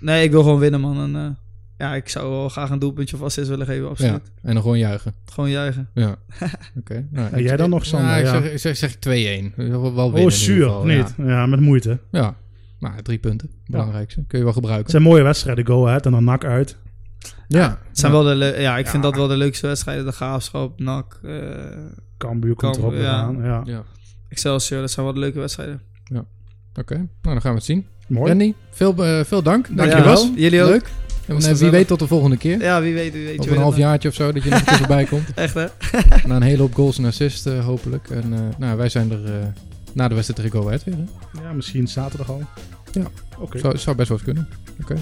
Nee, ik wil gewoon winnen, man. En, eh, ja, ik zou wel graag een doelpuntje of assist willen geven, Ja, absoluut. en dan gewoon juichen. Gewoon juichen. Ja. Oké. Nou, En jij dan nog, Sander? Nou, ik Ja. zeg, ik zeg, zeg 2-1. Wel wel winnen Oh, zuur. geval, Niet. Ja. met moeite. Ja. ja. Maar drie punten. Belangrijkste. Kun je wel gebruiken. Het zijn mooie wedstrijden. Go ahead en dan nak uit. Ja. Het zijn wel de ja, ik vind Ja. dat wel de leukste wedstrijden. De Graafschap, NAC, eh, Cambuur komt Cambuur, erop ja. aan. Ja. Ja. Excelsior. Dat zijn wel de leuke wedstrijden. Oké. Nou, dan gaan we het zien. Mooi. Randy, veel, eh, veel dank. Dankjewel. Ja, jullie ook. Leuk. En eh, wie gezellig. weet tot de volgende keer. Ja, wie weet, wie weet. je Over een half het jaartje of zo, dat je nog een keer voorbij komt. Echt, hè? Na een hele hoop goals en assists, hopelijk. En eh, nou, wij zijn er eh, na de wedstrijd tegen Go Ahead weer. Hè? Ja, misschien zaterdag al. Ja. Oké. Zou, zou best wel eens kunnen. Oké.